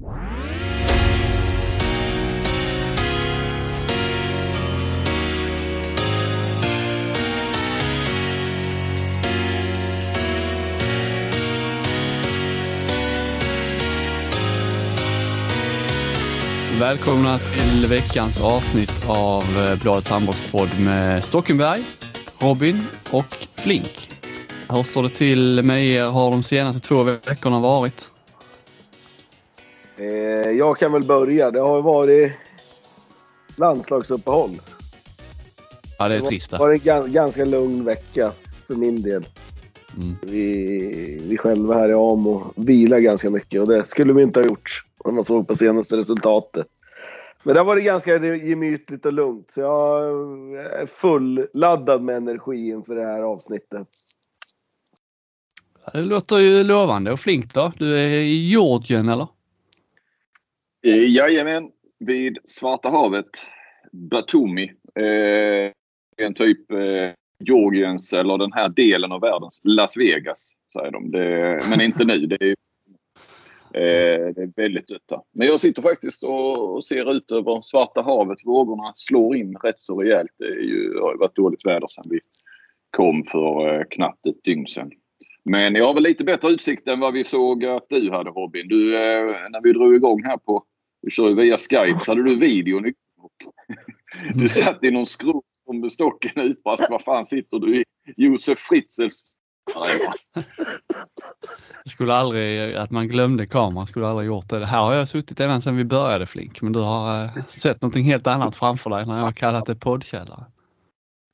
Välkomna till veckans avsnitt av eh, Bladets handbollspodd med Stockenberg, Robin och Flink. Hur står det till med er? Har de senaste två veckorna varit? Eh, jag kan väl börja. Det har varit landslagsuppehåll. Ja, det är Det trist. har det. varit en gan- ganska lugn vecka för min del. Mm. Vi, vi själva här i Amo vilar ganska mycket och det skulle vi inte ha gjort om man såg på senaste resultatet. Men det har varit ganska gemytligt och lugnt så jag är fulladdad med energi inför det här avsnittet. Det låter ju lovande. Och Flink då? Du är i Georgien eller? Eh, Jajamän, vid Svarta havet. Batumi. Eh, en typ eh, Georgiens eller den här delen av världens Las Vegas, säger de. Det, men inte nu. Det är, eh, det är väldigt dött där. Men jag sitter faktiskt och, och ser ut över Svarta havet. Vågorna slår in rätt så rejält. Det är ju, har ju varit dåligt väder sedan vi kom för eh, knappt ett dygn sedan. Men jag har väl lite bättre utsikt än vad vi såg att du hade Robin. Du, eh, när vi drog igång här på, vi kör ju via Skype, så hade du videon i Du satt i någon skrov med stocken utbrast. Vad fan sitter du i? Josef Fritzels Skulle aldrig, att man glömde kameran skulle aldrig gjort det. Här har jag suttit även sedan vi började Flink, men du har eh, sett någonting helt annat framför dig när jag har kallat det poddkällare.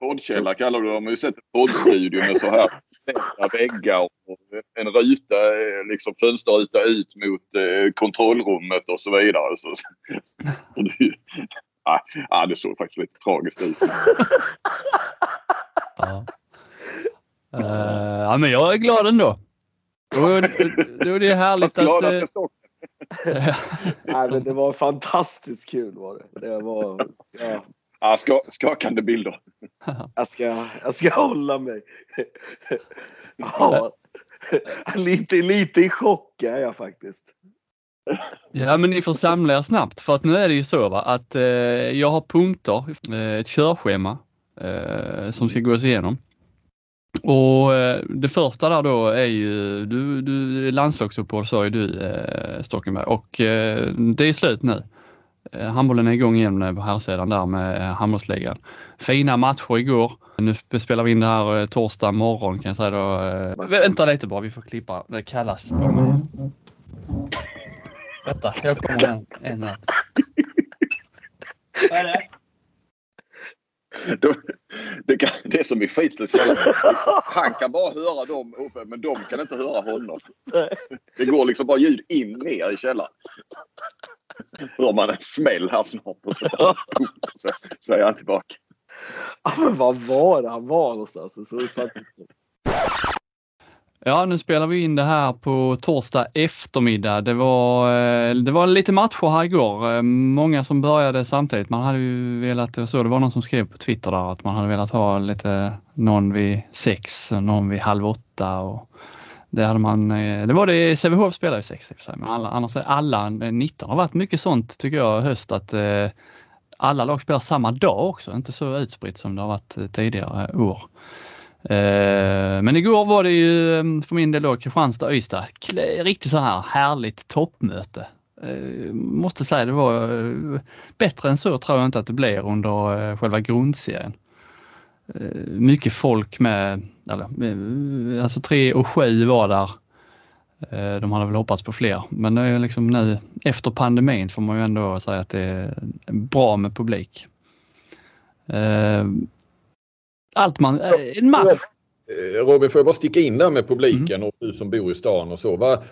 Poddkälla kallar du dem. Jag har ju sett en poddstudio med så här stängda väggar och en ruta, eh, liksom fönsterruta ut mot eh, kontrollrummet och så vidare. Så, och du, ja, ja, det såg faktiskt lite tragiskt ut. Ja. Eh, ja, men jag är glad ändå. Då, då är det härligt Fast glada att... eh. Nej, men det var fantastiskt kul var det. det var, ja, Ja, ska, skakande bilder. jag, ska, jag ska hålla mig. Ja, lite, lite i chock är jag faktiskt. Ja men ni får samla er snabbt för att nu är det ju så va, att eh, jag har punkter, eh, ett körschema eh, som ska gås igenom. Och eh, det första där då är ju, du, du landslagsuppehåll sa ju du eh, Stockenberg och eh, det är slut nu. Eh, handbollen är igång igen på här sidan där med eh, handbollsligan. Fina matcher igår. Nu spelar vi in det här eh, torsdag morgon kan jag säga då. Vänta lite bara, vi får klippa. Det kallas. Vänta, jag kommer en, en här. Vad är det? Då- Det, kan, det är som i jävla- Han kan bara höra dem uppe men de kan inte höra honom. Det går liksom bara ljud in ner i källaren. Hör man en smäll här snart och så, så, så är han tillbaka. Ja, men vad var det han var någonstans? Såg faktiskt ut. Ja, nu spelar vi in det här på torsdag eftermiddag. Det var, eh, det var lite matcher här igår. Eh, många som började samtidigt. Man hade ju velat, jag såg det var någon som skrev på Twitter där att man hade velat ha lite någon vid sex, någon vid halv åtta och det hade man, eh, det var det, Sävehof spelar ju sex i och för sig, men alla, annars är alla, 19 har varit mycket sånt tycker jag i höst att alla lag spelar samma dag också, inte så utspritt som det har varit tidigare år. Eh, men igår var det ju eh, för min del då Kristianstad-Ystad. Riktigt så här härligt toppmöte. Eh, måste säga det var bättre än så tror jag inte att det blir under själva grundserien. Mycket folk med, alltså 3 och 7 var där. De hade väl hoppats på fler, men det är liksom nu efter pandemin får man ju ändå säga att det är bra med publik. Allt man, eh, en match Eh, Robin, får jag bara sticka in där med publiken och du som bor i stan och så. Va,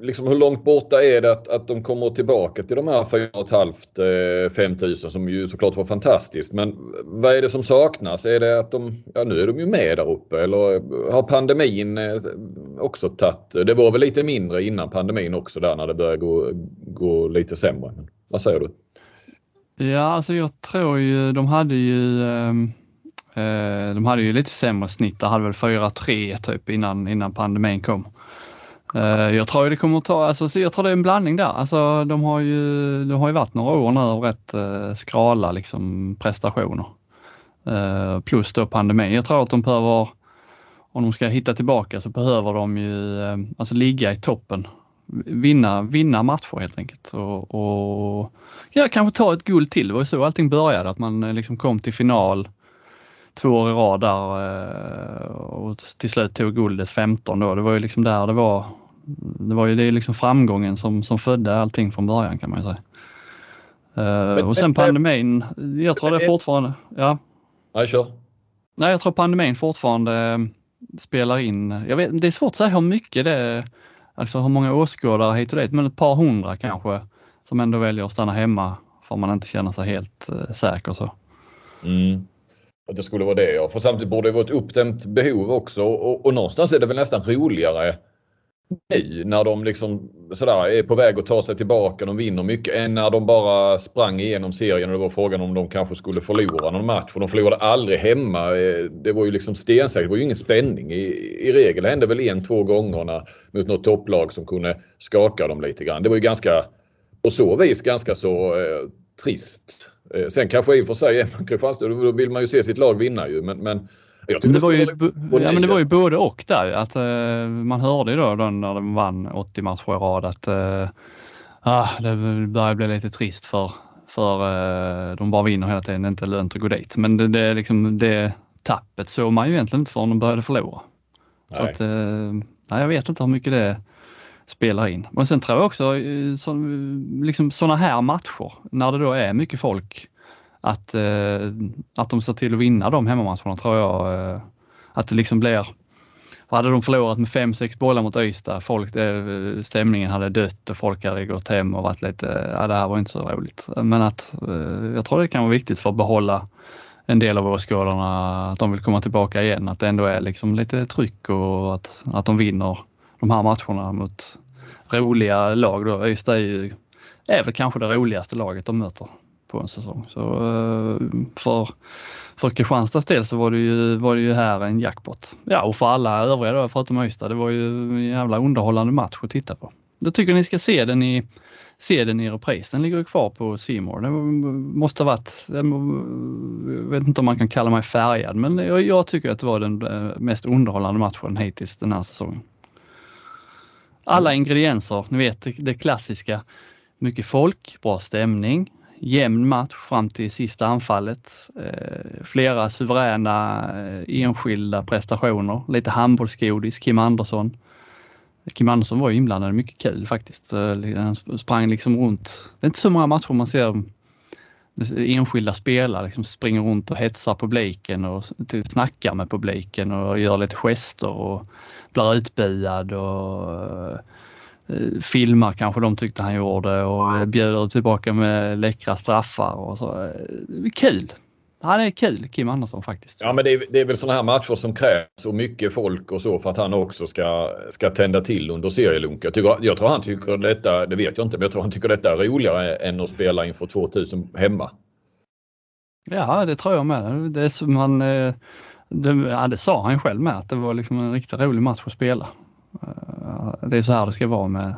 liksom, hur långt borta är det att, att de kommer tillbaka till de här 4 5 000 som ju såklart var fantastiskt. Men vad är det som saknas? Är det att de, ja nu är de ju med där uppe eller har pandemin eh, också tagit, det var väl lite mindre innan pandemin också där när det började gå, gå lite sämre. Men, vad säger du? Ja, alltså jag tror ju de hade ju ehm, eh, Eh, de hade ju lite sämre snitt. De hade väl 4-3 typ innan, innan pandemin kom. Eh, jag tror det kommer att ta, alltså, jag tror det är en blandning där. Alltså, de har ju, de har ju varit några år nu av rätt eh, skrala liksom, prestationer. Eh, plus då pandemin. Jag tror att de behöver, om de ska hitta tillbaka så behöver de ju eh, alltså ligga i toppen. Vinna, vinna matcher helt enkelt och, och ja, kanske ta ett guld till. Det var ju så allting började, att man eh, liksom kom till final två år i rad där och till slut tog guldet 15 då. Det var ju liksom där det var det var ju det liksom framgången som, som födde allting från början kan man ju säga. Uh, men, och sen pandemin, jag tror det fortfarande, ja. Nej, kör. Nej, jag tror pandemin fortfarande eh, spelar in. Jag vet, det är svårt att säga hur mycket det alltså hur många åskådare hit och dit, men ett par hundra kanske som ändå väljer att stanna hemma för man inte känner sig helt säker så. Mm. Att det skulle vara det ja. För samtidigt borde det vara ett uppdämt behov också och, och någonstans är det väl nästan roligare nu när de liksom sådär är på väg att ta sig tillbaka. De vinner mycket än när de bara sprang igenom serien och det var frågan om de kanske skulle förlora någon match. För de förlorade aldrig hemma. Eh, det var ju liksom stensäkert. Det var ju ingen spänning. I, i regel hände väl en, två gånger när, mot något topplag som kunde skaka dem lite grann. Det var ju ganska på så vis ganska så eh, trist. Eh, sen kanske i och för sig är man Kristianstad, då vill man ju se sitt lag vinna ju. Men, men det, var ju, ja, men det var ju både och där. Att, uh, man hörde ju då, då när de vann 80 matcher i rad att uh, ah, det börjar bli lite trist för, för uh, de bara vinner hela tiden. Det är inte lönt att gå dit. Men det, det, liksom, det tappet såg man ju egentligen inte förrän de började förlora. Nej. Så att, nej, jag vet inte hur mycket det spelar in. Men sen tror jag också eh, så, liksom sådana här matcher när det då är mycket folk att, eh, att de ser till att vinna de hemmamatcherna tror jag. Eh, att det liksom blir hade de förlorat med 5-6 bollar mot Öysta, folk, eh, stämningen hade dött och folk hade gått hem och varit lite, ja det här var inte så roligt. Men att eh, jag tror det kan vara viktigt för att behålla en del av åskådarna, att de vill komma tillbaka igen, att det ändå är liksom lite tryck och att, att de vinner de här matcherna mot roliga lag. Då. Ystad är ju, är väl kanske det roligaste laget de möter på en säsong. Så eh, för, för Kristianstads del så var det, ju, var det ju här en jackpot. Ja och för alla övriga då förutom Ystad. det var ju en jävla underhållande match att titta på. Då tycker ni ska se den i se den i repris. Den ligger kvar på Simor. Det måste ha varit, jag vet inte om man kan kalla mig färgad, men jag, jag tycker att det var den eh, mest underhållande matchen hittills den här säsongen. Alla ingredienser, ni vet det, klassiska. Mycket folk, bra stämning, jämn match fram till sista anfallet. Eh, flera suveräna eh, enskilda prestationer, lite handbollsgodis, Kim Andersson. Kim Andersson var ju inblandad, mycket kul faktiskt. Han sprang liksom runt. Det är inte så många matcher man ser enskilda spelare liksom springer runt och hetsar publiken och typ snackar med publiken och gör lite gester och blir utbuad och eh, filmar kanske de tyckte han gjorde och eh, bjuder tillbaka med läckra straffar och så. Eh, kul! Han är kul, Kim Andersson faktiskt. Ja, men det är, det är väl sådana här matcher som krävs och mycket folk och så för att han också ska, ska tända till under serielunk. Jag, tycker, jag tror han tycker detta, det vet jag inte, men jag tror han tycker detta är roligare än att spela inför 2000 hemma. Ja, det tror jag med. Det, är som han, eh, det, ja, det sa han själv med att det var liksom en riktigt rolig match att spela. Eh, det är så här det ska vara med,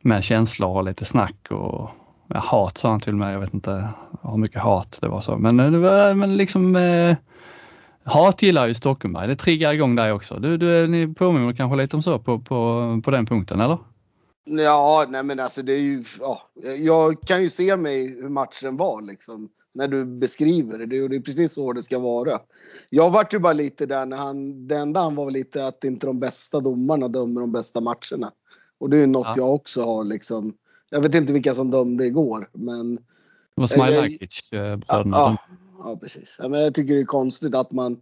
med känslor och lite snack och ja, hat sa han till mig. Jag vet inte hur mycket hat det var så. Men, eh, det var, men liksom eh, hat gillar ju Stockenberg. Det triggar igång dig också. Du, du, ni påminner kanske lite om så på, på, på den punkten eller? Ja, nej men alltså det är ju, ja, jag kan ju se mig hur matchen var liksom. När du beskriver det. Det är precis så det ska vara. Jag vart ju bara lite där när han, det enda han var lite att inte de bästa domarna dömer de bästa matcherna. Och det är ju något ja. jag också har liksom. Jag vet inte vilka som dömde igår men. Det var Smailagic bröderna. Ja, ja, precis. Ja, men jag tycker det är konstigt att man.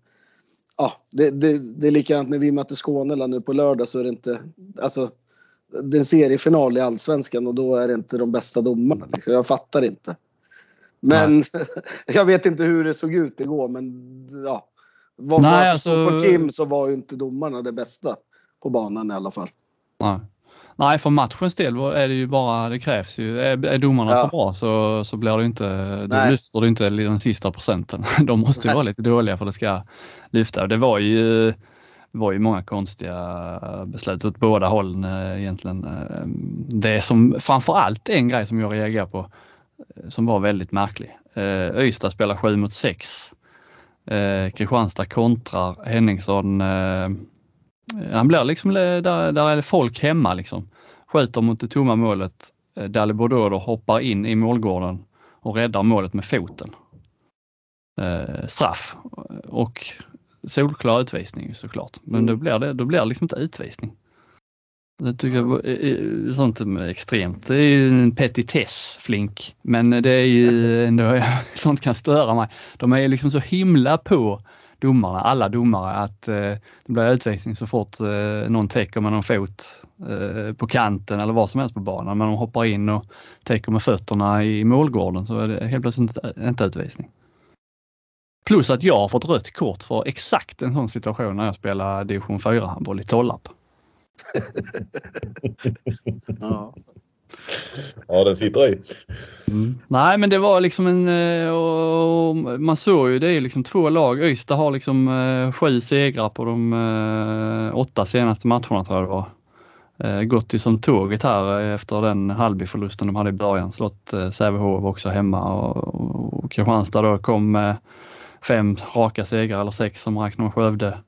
Ja, det, det, det är likadant när vi möter Skåne nu på lördag så är det inte. Alltså. Det är en seriefinal i Allsvenskan och då är det inte de bästa domarna. Liksom. Jag fattar inte. Men jag vet inte hur det såg ut igår men ja. Var Nej, alltså... På Kim så var ju inte domarna det bästa på banan i alla fall. Nej. Nej, för matchens del är det ju bara, det krävs ju, är, är domarna ja. för bra så, så blir det inte, då lyfter det inte den sista procenten. De måste ju vara lite dåliga för att det ska lyfta. Det var ju var ju många konstiga beslut åt båda hållen eh, egentligen. Eh, det som framförallt en grej som jag reagerar på eh, som var väldigt märklig. Ystad spelar 7 mot 6. Kristianstad kontrar Henningsson. Han blir liksom, där, där är folk hemma liksom. Skjuter mot det tomma målet. Dali Bordeaux hoppar in i målgården och räddar målet med foten. Straff och solklar utvisning såklart. Men mm. då blir det, då blir det liksom inte utvisning. Det tycker jag är sånt är extremt. Det är ju en petitess, Flink. Men det är ju ändå, sånt kan störa mig. De är liksom så himla på domarna, alla domare, att eh, det blir utvisning så fort eh, någon täcker med någon fot eh, på kanten eller vad som helst på banan. Men de hoppar in och täcker med fötterna i målgården så är det helt plötsligt inte, inte utvisning. Plus att jag har fått rött kort för exakt en sån situation när jag spelar division 4 handboll i Tollarp. ja ja, den sitter i. Mm. Nej, men det var liksom en... Eh, och man såg ju det är liksom två lag. Ystad har liksom eh, sju segrar på de eh, åtta senaste matcherna tror jag det var. Gått ju som tåget här efter den Halby-förlusten de hade i början. Slått Sävehof också hemma och Kristianstad då kom fem raka segrar eller sex som räknar med Skövde.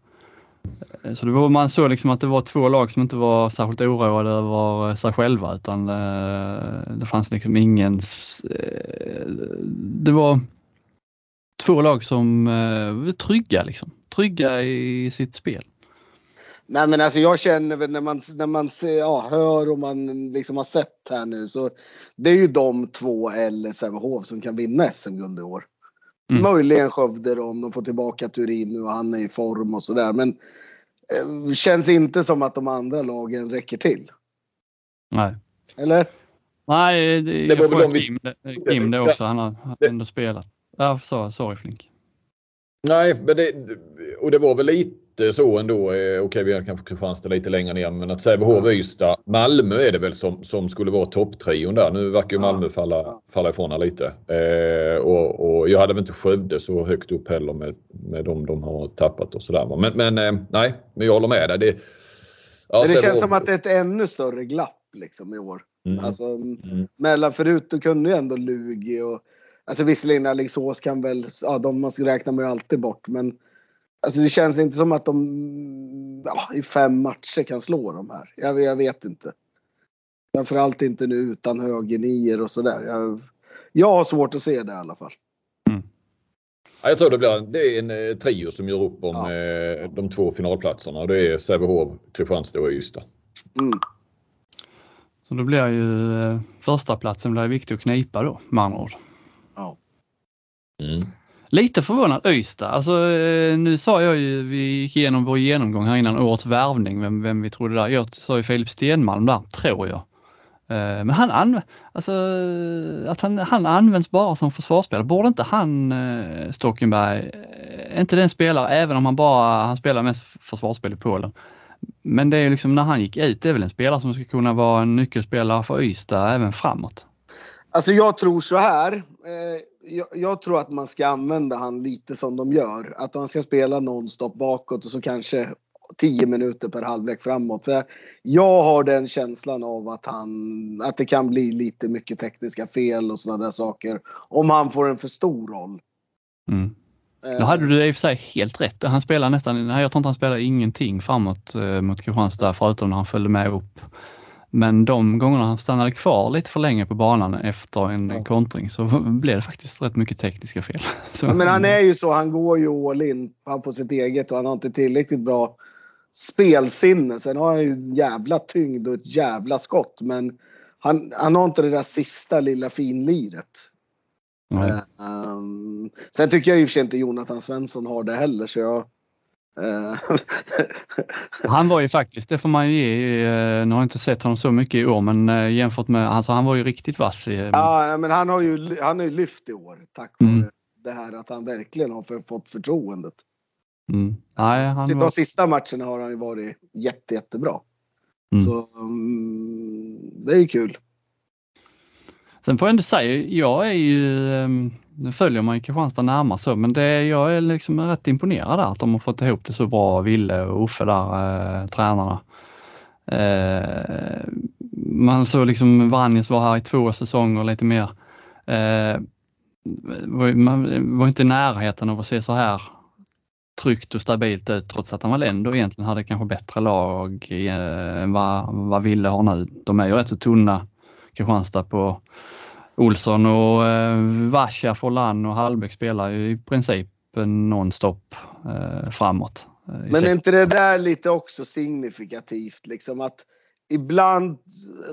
Så det var, man såg liksom att det var två lag som inte var särskilt oroade över eh, sig själva utan eh, det fanns liksom ingen... Eh, det var två lag som eh, var trygga liksom. Trygga i sitt spel. Nej men alltså jag känner väl när man, när man ser, ja, hör och man liksom har sett här nu så det är ju de två eller Sävehof som kan vinna SM-guld i år. Mm. Möjligen Skövde då, om de får tillbaka Turin nu och han är i form och sådär. Men eh, känns inte som att de andra lagen räcker till. Nej. Eller? Nej, det, det var väl de Kim, vi... Kim det också. Han har ändå spelat. Ja, sorry Flink. Nej, men det, och det var väl lite lite så ändå. Eh, okej, okay, vi har kanske Kristianstad lite längre ner, men att Sävehof, Ystad, Malmö är det väl som, som skulle vara topptrion där. Nu verkar ju Malmö falla, falla ifrån lite. Eh, och, och, jag hade väl inte Skövde så högt upp heller med, med de de har tappat och sådär. Men, men eh, nej, men jag håller med dig. Det, ja, men det känns som att det är ett ännu större glapp liksom i år. Mm. Alltså, mm. mellan förut då kunde ju ändå Lugi och Alltså visserligen Alingsås kan väl, ja de räknar man ju alltid bort men Alltså det känns inte som att de ja, i fem matcher kan slå de här. Jag, jag vet inte. Framförallt inte nu utan högernior och sådär. Jag, jag har svårt att se det i alla fall. Mm. Ja, jag tror det blir det är en eh, trio som gör upp om ja. eh, de två finalplatserna. Det är Sävehof, Kristianstad och Ystad. Mm. Så då blir ju eh, första platsen blir viktig att knipa då med andra ord. Ja. Mm. Lite förvånad Ystad. Alltså, eh, nu sa jag ju, vi gick igenom vår genomgång här innan årets värvning, vem, vem vi trodde där. Jag sa ju Filip Stenmalm där, tror jag. Eh, men han, anv alltså, att han, han används bara som försvarsspelare. Borde inte han, eh, Stockenberg, inte den spelare, även om han bara, han spelar mest försvarsspel i Polen. Men det är ju liksom när han gick ut, det är väl en spelare som ska kunna vara en nyckelspelare för Ystad även framåt. Alltså jag tror så här. Jag, jag, tror att man ska använda han lite som de gör. Att han ska spela nonstop bakåt och så kanske 10 minuter per halvlek framåt. För jag har den känslan av att, han, att det kan bli lite mycket tekniska fel och sådana där saker. Om han får en för stor roll. Mm. Eh. Då hade du i och för sig helt rätt. Han spelar nästan, jag tror inte han spelar ingenting framåt eh, mot Kristianstad förutom när han följde med upp men de gångerna han stannade kvar lite för länge på banan efter en ja. kontring så blev det faktiskt rätt mycket tekniska fel. Så, ja, men han är ju så, han går ju all in på sitt eget och han har inte tillräckligt bra spelsinne. Sen har han ju en jävla tyngd och ett jävla skott men han, han har inte det där sista lilla finliret. Um, sen tycker jag i och för sig inte Jonathan Svensson har det heller så jag. han var ju faktiskt, det får man ju ge, eh, nu har jag inte sett honom så mycket i år men eh, jämfört med, alltså han var ju riktigt vass. I, ja men han har ju, han har ju lyft i år tack vare mm. det här att han verkligen har fått förtroendet. Mm. Nej, han De var... sista matcherna har han ju varit jätte, jättebra. Mm. Så um, det är ju kul. Sen får jag ändå säga, jag är ju, ehm, nu följer man ju Kristianstad närmare så, men det, jag är liksom rätt imponerad där att de har fått ihop det så bra, Ville och Uffe där, eh, tränarna. Eh, man såg liksom Vranjes var här i två säsonger lite mer. Eh, man var inte i närheten av att se så här tryggt och stabilt ut trots att han väl ändå egentligen hade kanske bättre lag eh, än vad, vad Ville har nu. De är ju rätt så tunna Kristianstad på Olsson och eh, Vasha, Forlan och Hallbäck spelar ju i princip nonstop eh, framåt. Eh, Men är inte det där lite också signifikativt liksom att ibland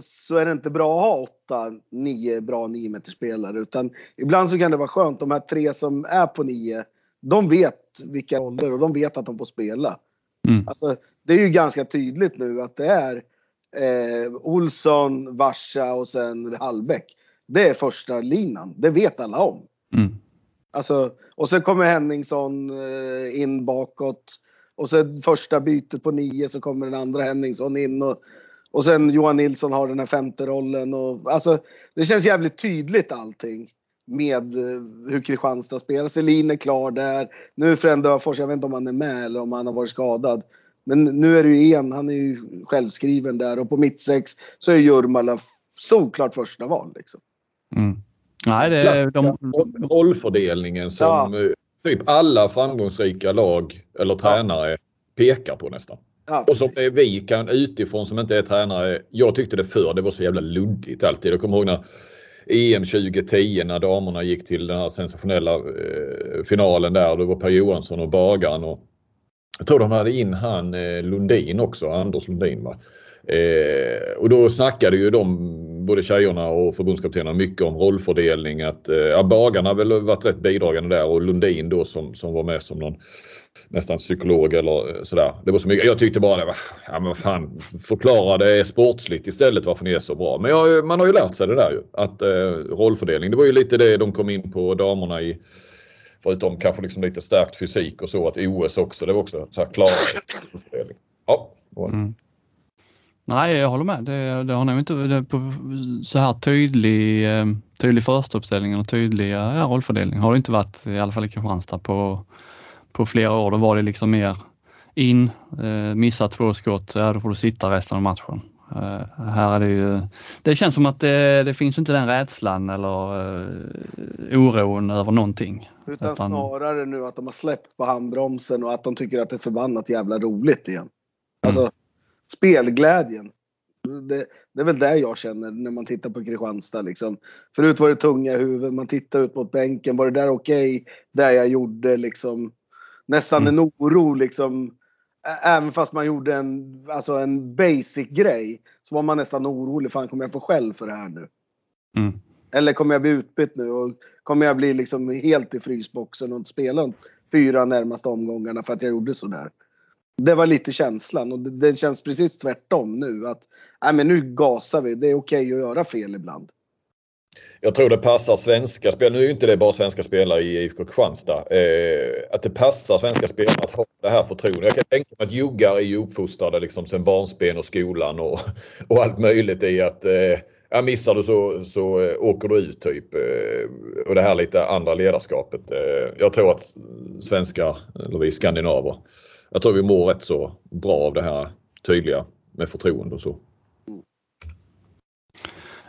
så är det inte bra att ha åtta, nio bra nio meter spelare utan ibland så kan det vara skönt de här tre som är på nio. De vet vilka roller och de vet att de får spela. Mm. Alltså, det är ju ganska tydligt nu att det är eh, Olsson, Varsa och sen Hallbäck. Det är första linan. Det vet alla om. Mm. Alltså, och sen kommer Henningsson eh, in bakåt. Och sen första bytet på nio så kommer den andra Henningsson in. Och, och sen Johan Nilsson har den här femte rollen. Och, alltså, det känns jävligt tydligt allting med eh, hur Kristianstad spelar. Selin är klar där. Nu är Fren Döfors, jag vet inte om han är med eller om han har varit skadad. Men nu är det ju en, han är ju självskriven där och på mittsex så är Jurmala såklart första val. Liksom. Mm. Nej, det är de... rollfördelningen som ja. Eh, typ alla framgångsrika lag eller tränare ja. pekar på nästan. Ja, och som vi kan utifrån som inte är tränare. Jag tyckte det förr, det var så jävla luddigt alltid. Jag kommer ihåg när EM 2010 när damerna gick till den här sensationella eh, finalen där. Det var Per Johansson och Bagan och jag tror de hade in han eh, Lundin också, Anders Lundin. Va? Eh, och då snackade ju de, både tjejerna och förbundskaptenerna, mycket om rollfördelning. Att, eh, ja, Bagarna har väl varit rätt bidragande där och Lundin då som, som var med som någon nästan psykolog eller eh, sådär. Det var så mycket. Jag tyckte bara det var, ja men fan, förklara det sportsligt istället varför ni är så bra. Men jag, man har ju lärt sig det där ju. Att eh, rollfördelning, det var ju lite det de kom in på damerna i Förutom kanske liksom lite stärkt fysik och så att OS också, det var också så här klar rollfördelning. Ja. Mm. Nej, jag håller med. Det, det har nog inte det på så här tydlig, eh, tydlig förstauppställning och tydlig ja, rollfördelning har det inte varit i alla fall i Kristianstad på, på flera år. Då var det liksom mer in, eh, missa två skott, ja då får du sitta resten av matchen. Uh, här är det ju, det känns som att det, det finns inte den rädslan eller uh, oron över någonting. Utan, Utan, snarare nu att de har släppt på handbromsen och att de tycker att det är förbannat jävla roligt igen. Alltså mm. Spelglädjen. Det, det, är väl det jag känner när man tittar på Kristianstad liksom. Förut var det tunga huvuden, man tittade ut mot bänken. Var det där okej? Okay? Det jag gjorde liksom. Nästan mm. en oro liksom Även fast man gjorde en, alltså en basic grej så var man nästan orolig. Fan, kommer jag få skäll för det här nu? Mm. Eller kommer jag bli utbytt nu? Och kommer jag bli liksom helt i frysboxen och inte spela de fyra närmaste omgångarna för att jag gjorde sådär? Det var lite känslan och det, det känns precis tvärtom nu. att nej, men Nu gasar vi. Det är okej okay att göra fel ibland. Jag tror det passar svenska spelare, nu är ju inte det bara svenska spelare i IFK Kristianstad, eh, att det passar svenska spelare att ha det här förtroendet. Jag kan tänka mig att juggar är ju uppfostrade liksom sen barnsben och skolan och, och allt möjligt i att eh, missar du så, så eh, åker du ut typ. Eh, och det här lite andra ledarskapet. Eh, jag tror att svenskar, eller vi skandinaver, jag tror vi mår rätt så bra av det här tydliga med förtroende och så.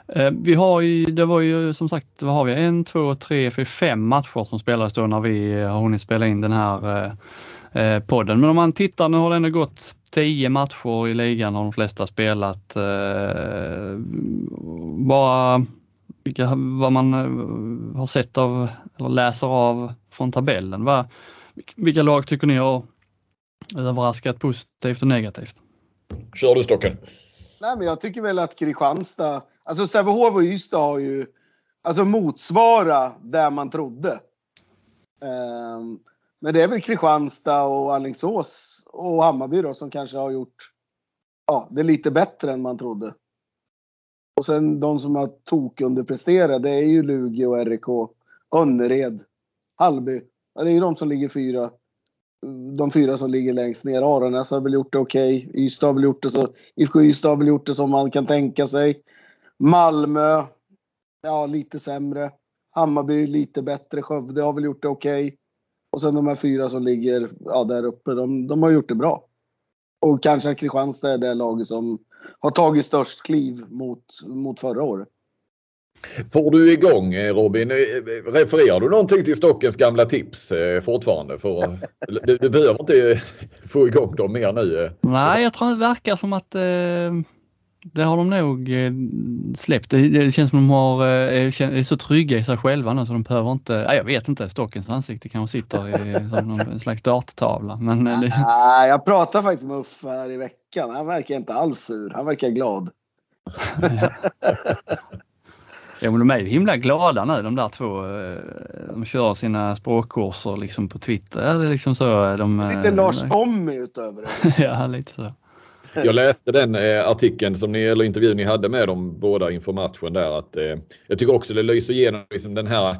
Eh, vi har ju, det var ju som sagt, vad har vi, en, två, tre, fyra, fem matcher som spelades då när vi har hunnit spela in den här eh, eh, podden. Men om man tittar, nu har det ändå gått tio matcher i ligan har de flesta spelat. Eh, bara vilka, vad man har sett av, eller läser av från tabellen. Va, vilka lag tycker ni har överraskat positivt och negativt? Kör du Stocken. Nej, men jag tycker väl att Kristianstad Alltså Sävehof och Ystad har ju alltså motsvara där man trodde. Um, men det är väl Kristianstad och Alingsås och Hammarby då som kanske har gjort ja, det lite bättre än man trodde. Och sen de som har tok underpresterat, det är ju Lugi och RIK. Önnered, Hallby. Ja, det är ju de som ligger fyra. De fyra som ligger längst ner. Aranäs har väl gjort det okej. Okay. Ystad har väl gjort det så. IFK Ystad har väl gjort det som man kan tänka sig. Malmö. ja, lite sämre. Hammarby lite bättre. Skövde har väl gjort det okej. Okay. Och sen de här fyra som ligger ja, där uppe, de, de har gjort det bra. Och kanske att Kristianstad är det laget som har tagit störst kliv mot, mot förra året. Får du igång eh, Robin? Eh, refererar du någonting till Stockens gamla tips eh, fortfarande? För, du, du behöver inte få igång dem mer nu. Nej, jag tror det verkar som att eh, det har de nog eh, släppt. Det, det känns som de har, eh, är så trygga i sig själva nu så de behöver inte, nej, jag vet inte, Stockens ansikte kanske sitter i någon slags darttavla. Men, det... nej, jag pratade faktiskt med Uffe här i veckan. Han verkar inte alls sur. Han verkar glad. Ja, men de är ju himla glada nu de där två. De kör sina språkkurser liksom på Twitter. Är det liksom så? De, lite Lars Tommy utöver det. ja, lite så. Jag läste den eh, artikeln som ni, eller intervjun ni hade med dem båda inför matchen där. Att, eh, jag tycker också det lyser igenom liksom den här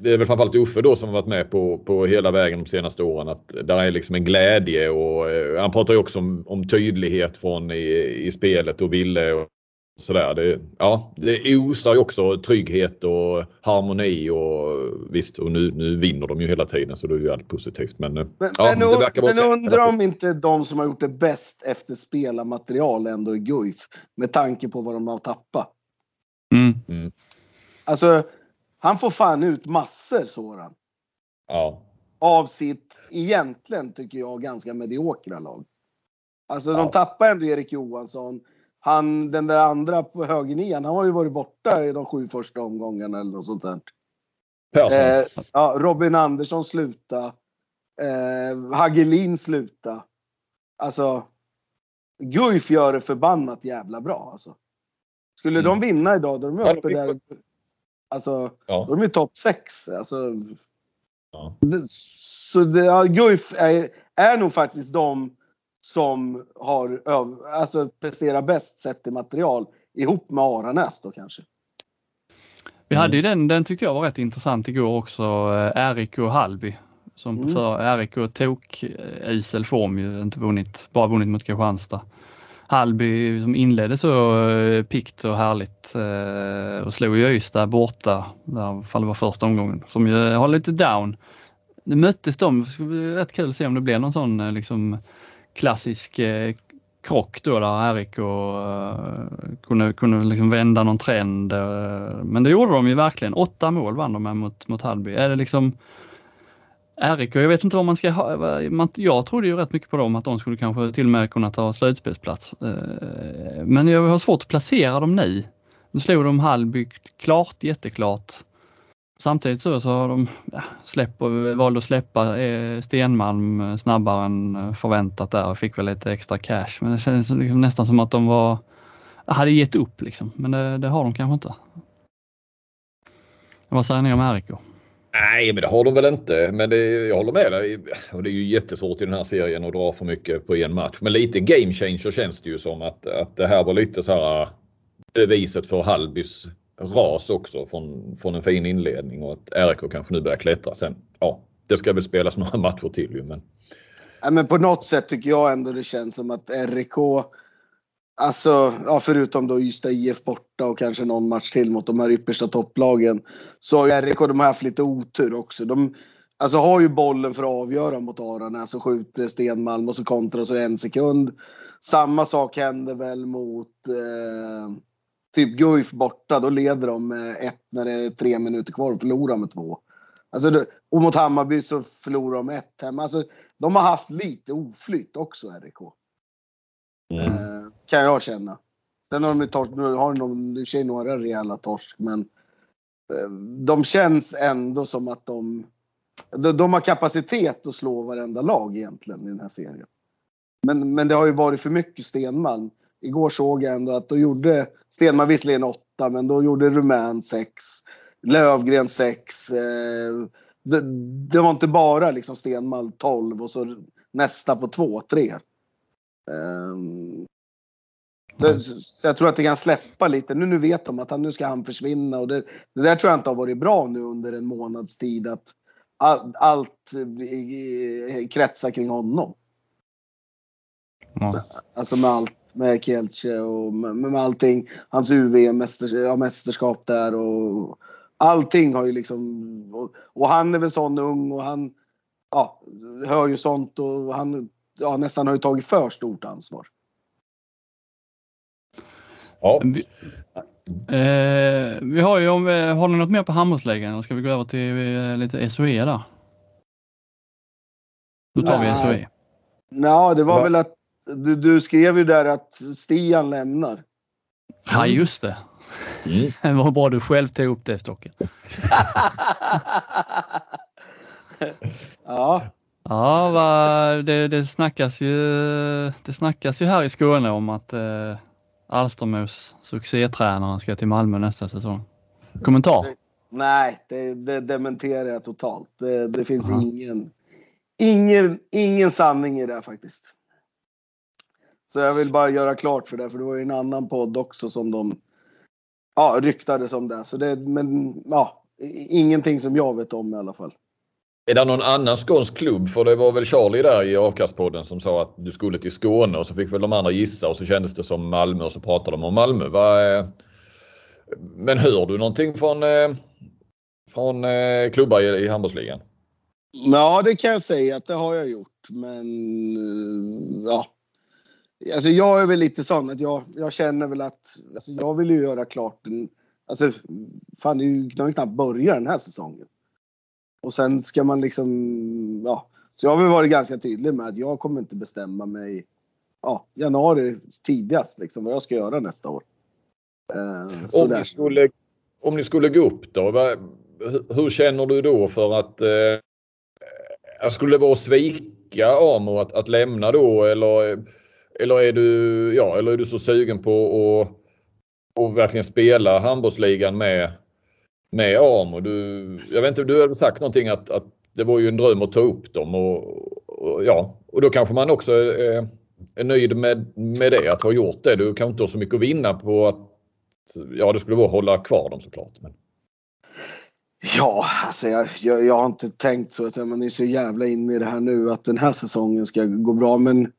det är väl framförallt Uffe då som har varit med på, på hela vägen de senaste åren. Att där är liksom en glädje och eh, han pratar ju också om, om tydlighet från i, i spelet och ville och sådär. Det, ja, det osar ju också trygghet och harmoni och visst, och nu, nu vinner de ju hela tiden så det är ju allt positivt. Men, men, ja, men, det verkar men undrar om inte de som har gjort det bäst efter spelarmaterial ändå är Guif. Med tanke på vad de har tappat. Mm. Mm. Alltså, han får fan ut massor Soran. Ja. Av sitt, egentligen tycker jag, ganska mediokra lag. Alltså ja. de tappar ändå Erik Johansson han, den där andra på högernian, han har ju varit borta i de sju första omgångarna eller något sånt där. Eh, ja, Robin Andersson sluta. Eh, Hagelin sluta. Alltså, Guif gör det förbannat jävla bra alltså. Skulle mm. de vinna idag, då är de uppe där. Alltså, ja. då är de ju topp sex. Alltså, ja. så det, ja, Guif är, är nog faktiskt de som har alltså, presterat bäst sett till material ihop med Aranäs då kanske. Vi hade ju den, den tyckte jag var rätt intressant igår också, eh, RIK och Halby. Som mm. för RIK tok usel form ju, inte vunnit, bara vunnit mot Kristianstad. Halby som inledde så eh, pikt och härligt eh, och slog ju Ystad borta, där fall det var första omgången, som ju har lite down. Nu möttes de, det bli rätt kul att se om det blir någon sån liksom klassisk eh, krock då där RIK eh, kunde, kunde liksom vända någon trend. Eh, men det gjorde de ju verkligen. Åtta mål vann de med mot, mot Hallby. Är det liksom RIK, jag vet inte vad man ska ha. Man, jag trodde ju rätt mycket på dem att de skulle kanske till och med kunna ta slutspelsplats. Eh, men jag har svårt att placera dem nu. Nu slog de Hallby klart, jätteklart. Samtidigt så, så har de ja, släpp, valt att släppa eh, Stenmalm eh, snabbare än eh, förväntat där och fick väl lite extra cash. Men det känns liksom nästan som att de var, hade gett upp liksom. Men det, det har de kanske inte. Vad säger ni om RIK? Nej, men det har de väl inte. Men det, jag håller med dig. Och det är ju jättesvårt i den här serien att dra för mycket på en match. Men lite game changer känns det ju som att, att det här var lite så här beviset för Hallbys ras också från, från en fin inledning och att RIK kanske nu börjar klättra sen. Ja, det ska väl spelas några matcher till ju men. Ja, men på något sätt tycker jag ändå det känns som att RIK Alltså, ja, förutom då Ystad IF borta och kanske någon match till mot de här yppersta topplagen. Så har RIK de har haft lite otur också. De alltså, har ju bollen för att avgöra mot Aranäs och skjuter Stenmalm och så kontrar så en sekund. Samma sak händer väl mot eh, typ Guif borta, då leder de med ett när det är tre minuter kvar och förlorar med två. Alltså, och mot Hammarby så förlorar de ett hemma. Alltså, de har haft lite oflyt också, RIK. Mm. Eh, kan jag känna. Sen har de, torsk, har de i och för sig några rejäla torsk, men eh, de känns ändå som att de, de, de har kapacitet att slå varenda lag egentligen i den här serien. Men, men det har ju varit för mycket Stenmalm igår såg jag ändå att då gjorde Stenman visserligen åtta, men då gjorde Rumän sex. Lövgren sex. Eh, det, det, var inte bara liksom Stenmal 12 och så nästa på två, tre. Um, så, så, jag tror att det kan släppa lite. Nu, nu vet de att han, nu ska han försvinna och det, det där tror jag inte har varit bra nu under en månads tid. Att all, allt kretsar kring honom. Ja. Alltså med allt med Kielce och med, med allting. Hans UV-mästerskap ja, där och allting har ju liksom... Och, och, han är väl sån ung och han ja, hör ju sånt och han ja, nästan har ju tagit för stort ansvar. Ja. Vi, eh, vi har ju om vi, har ni något mer på handbollsligan? Ska vi gå över till eh, lite SOE där? Då tar Nej. vi SOE. Ja, det var ja. väl att du, du, skrev ju där att Stian lämnar. Ja, just det. Mm. Det var bra du själv tog upp det Stocken. ja. Ja, va, det, det, snackas ju, det snackas ju här i Skåne om att eh, Alstermos succétränaren ska till Malmö nästa säsong. Kommentar? Nej, det, det dementerar jag totalt. Det, det finns Aha. ingen, ingen, ingen sanning i det faktiskt. Så jag vill bara göra klart för det, för det var ju en annan podd också som de ja, ryktades om det. Så det men ja, ingenting som jag vet om i alla fall. Är det någon annan skånsk klubb? För det var väl Charlie där i Avkastpodden som sa att du skulle till Skåne och så fick väl de andra gissa och så kändes det som Malmö och så pratade de om Malmö. Va, men hör du någonting från, eh, från eh, klubbar i, i handbollsligan? Ja, det kan jag säga att det har jag gjort. Men ja. Alltså jag är väl lite sån att jag, jag känner väl att alltså jag vill ju göra klart en, Alltså fan det är ju knappt börja den här säsongen. Och sen ska man liksom, ja. Så jag har väl varit ganska tydlig med att jag kommer inte bestämma mig, ja, januari tidigast liksom vad jag ska göra nästa år. Eh, om, ni skulle, om ni skulle gå upp då, vad, hur känner du då för att eh, skulle det vara att svika Amo att, att lämna då eller, eller, är du, ja, eller är du så sugen på att och verkligen spela handbollsligan med med Amo. Du, jag vet inte, du hade sagt någonting att, att det var ju en dröm att ta upp dem och, och ja, och då kanske man också är, är nöjd med, med det, att ha gjort det. Du kanske inte har så mycket att vinna på att, ja det skulle vara att hålla kvar dem såklart. Men... Ja, alltså jag, jag, jag, har inte tänkt så att man är så jävla inne i det här nu att den här säsongen ska gå bra. Men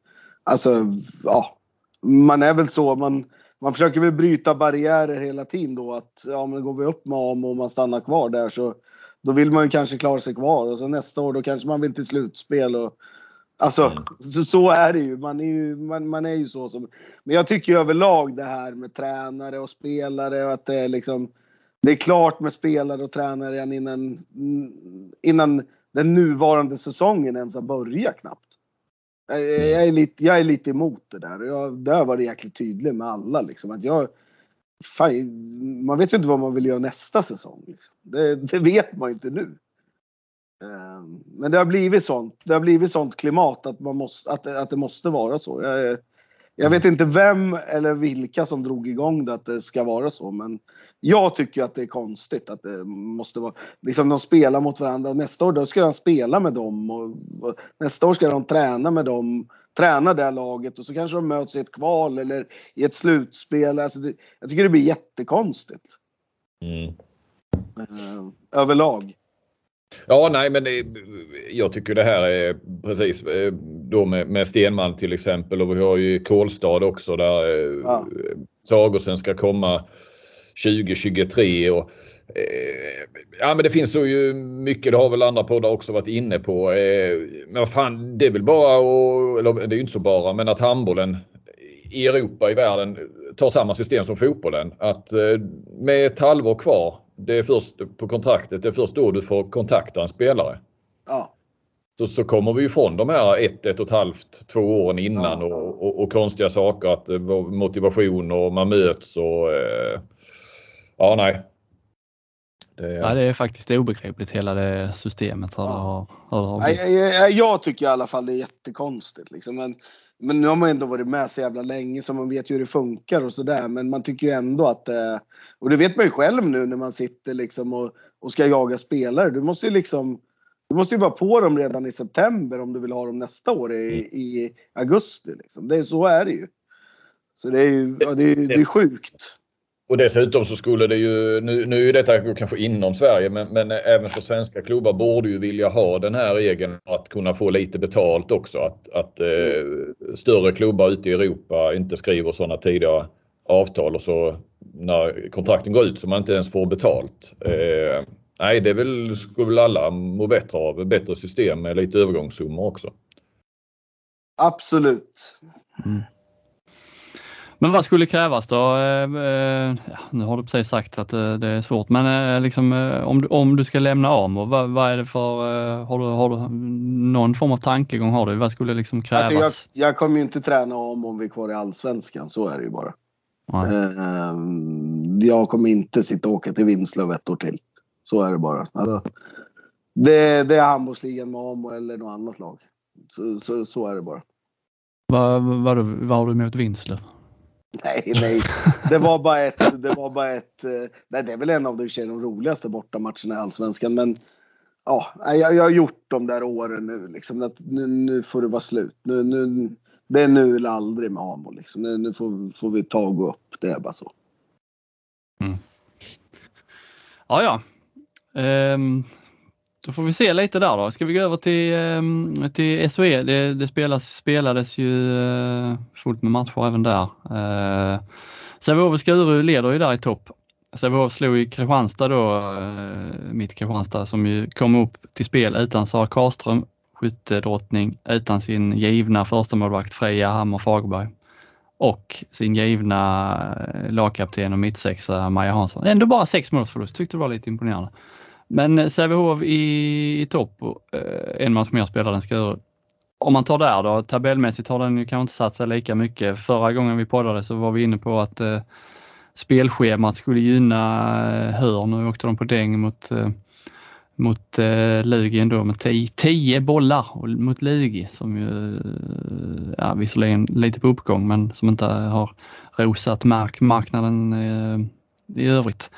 alltså, ja, man är väl så. Man, man försöker väl bryta barriärer hela tiden då att ja men går vi upp med AMO och man stannar kvar där så då vill man ju kanske klara sig kvar och så nästa år då kanske man vill till slutspel och alltså mm. så, så, är det ju. Man är ju, man, man är ju så som. Men jag tycker överlag det här med tränare och spelare och att det är liksom det är klart med spelare och tränare redan innan innan den nuvarande säsongen ens har börjat knappt. Jag, är lite, jag är lite emot det där. Jag, det har varit jäkligt tydligt med alla. Liksom, att jag, fan, man vet ju inte vad man vill göra nästa säsong. Liksom. Det, det, vet man ju inte nu. Ehm, men det har blivit sånt. Det har blivit sånt klimat att, man måste, att, att det måste vara så. Jag, jag vet inte vem eller vilka som drog igång det att det ska vara så. Men jag tycker att det är konstigt att det måste vara, liksom de spelar mot varandra. Nästa år då ska de spela med dem och, och nästa år ska de träna med dem, träna det laget och så kanske de möts i ett kval eller i ett slutspel. Alltså det, jag tycker det blir jättekonstigt. Mm. Uh, överlag. Ja, nej, men det, jag tycker det här är precis eh, då med, med Stenman till exempel och vi har ju Kolstad också där eh, ja. Sagosen ska komma 2023 och eh, Ja men det finns så ju mycket, det har väl andra poddar också varit inne på. Eh, men vad fan, det är väl bara och, eller det är ju inte så bara, men att handbollen i Europa, i världen, tar samma system som fotbollen. Att eh, med ett halvår kvar, det är först på kontraktet, det är först då du får kontakta en spelare. Ja. Så, så kommer vi ifrån de här ett, ett och ett halvt, två åren innan ja. och, och, och, konstiga saker. Att motivation och man möts och eh, Ja, nej. Det, ja, det är faktiskt obegripligt hela det systemet. Hur ja. det har, hur jag, jag, jag, tycker i alla fall det är jättekonstigt. Liksom. Men, men nu har man ändå varit med så jävla länge så man vet ju hur det funkar och sådär. Men man tycker ju ändå att eh, Och det vet man ju själv nu när man sitter liksom och, och ska jaga spelare. Du måste ju liksom du måste ju vara på dem redan i september om du vill ha dem nästa år i, mm. i augusti. Liksom. Det, så är det ju. Så det är ju ja, det är, det är sjukt. Och dessutom så skulle det ju, nu, nu är detta kanske inom Sverige, men, men även för svenska klubbar borde ju vilja ha den här regeln att kunna få lite betalt också. Att, att eh, större klubbar ute i Europa inte skriver sådana tidiga avtal och så när kontrakten går ut så man inte ens får betalt. Eh, nej, det väl, skulle väl alla må bättre av. Bättre system med lite övergångssummor också. Absolut. Mm. Men vad skulle krävas då? Eh, eh, ja, nu har du precis sagt att eh, det är svårt, men liksom, om, du, om du ska lämna AMO, vad, vad är det för, har du, har du någon form av tankegång? Har du? Vad skulle liksom krävas? Alltså jag, jag kommer ju inte träna AMO om vi är kvar i Allsvenskan, så är det ju bara. Nej. Jag kommer inte sitta och åka till Vinslöv ett år till. Så är det bara. Alltså, det, det är handbollsligan med AMO eller något annat lag. Så, så, så är det bara. Vad, vad, vad har du emot Vinslöv? Nej, nej. Det var bara ett... Det, var bara ett, eh, nej, det är väl en av de, de roligaste bortamatcherna i Allsvenskan. Men ja, jag, jag har gjort de där åren nu. Liksom, att nu, nu får det vara slut. Nu, nu, det är nu eller aldrig med Amo. Liksom. Nu, nu får, får vi ta och gå upp. Det är bara så. Mm. Ja, ja. Um, då får vi se lite där då. Ska vi gå över till, ehm, till SOE? Det, det spelas, spelades ju eh, fullt med matcher även där. Eh, Sävehof och Skuru leder ju där i topp. Sävehof slog ju Kristianstad då, eh, mitt Kristianstad som ju kom upp till spel utan Sara Karlström, skyttedrottning, utan sin givna första målvakt Freja Hammar Fagerberg och sin givna eh, lagkapten och mittsexa Maja Hansson. Ändå bara sex målsförlust, tyckte det var lite imponerande. Men eh, Sävehof i, i topp, eh, en match mer spelad än Skuru. Om man tar där då, tabellmässigt har den ju kanske inte satt sig lika mycket. Förra gången vi poddade så var vi inne på att eh, spelschemat skulle gynna eh, Hör. Nu åkte de på däng mot, eh, mot eh, Lugi ändå med tio, tio bollar mot Lugi som ju, eh, ja, visserligen lite på uppgång men som inte har rosat mark, marknaden eh, i övrigt.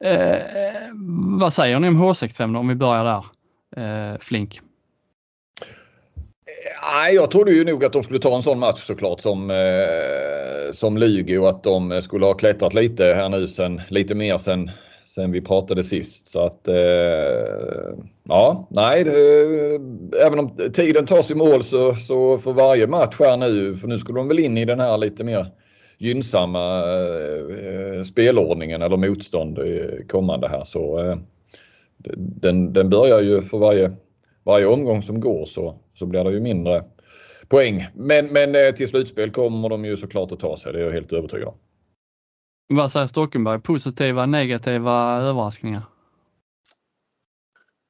Eh, vad säger ni om H65 då, om vi börjar där? Eh, Flink. Nej, jag trodde ju nog att de skulle ta en sån match såklart som, eh, som Lugi och att de skulle ha klättrat lite här nu sen, lite mer sen, sen vi pratade sist. Så att eh, ja, nej, det, även om tiden tas i mål så, så för varje match här nu, för nu skulle de väl in i den här lite mer gynnsamma eh, spelordningen eller motstånd kommande här. Så eh, den, den börjar ju för varje, varje omgång som går så, så blir det ju mindre poäng. Men, men eh, till slutspel kommer de ju såklart att ta sig, det är jag helt övertygad om. Vad säger Stockenberg? Positiva, negativa överraskningar?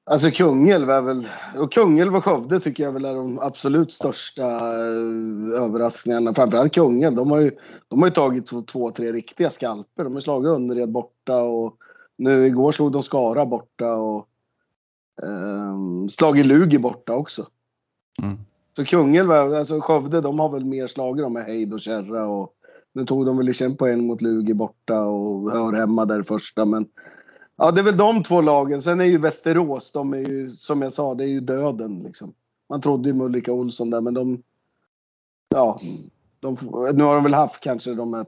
Alltså Kungälv är väl, och Kungälv och Skövde tycker jag väl är de absolut största eh, överraskningarna. Framförallt Kungälv, de har ju, de har ju tagit två, två, tre riktiga skalper. De har slagit Önnered borta och nu igår slog de Skara borta och eh, slagit Lugi borta också. Mm. Så Kungälv, alltså Skövde, de har väl mer slagit dem med Heid och Kärra och nu tog de väl i en mot Lugi borta och hör hemma där första men Ja, det är väl de två lagen. Sen är ju Västerås, de är ju som jag sa, det är ju döden liksom. Man trodde ju med Ulrika Olsson där, men de... Ja, de, nu har de väl haft kanske de här...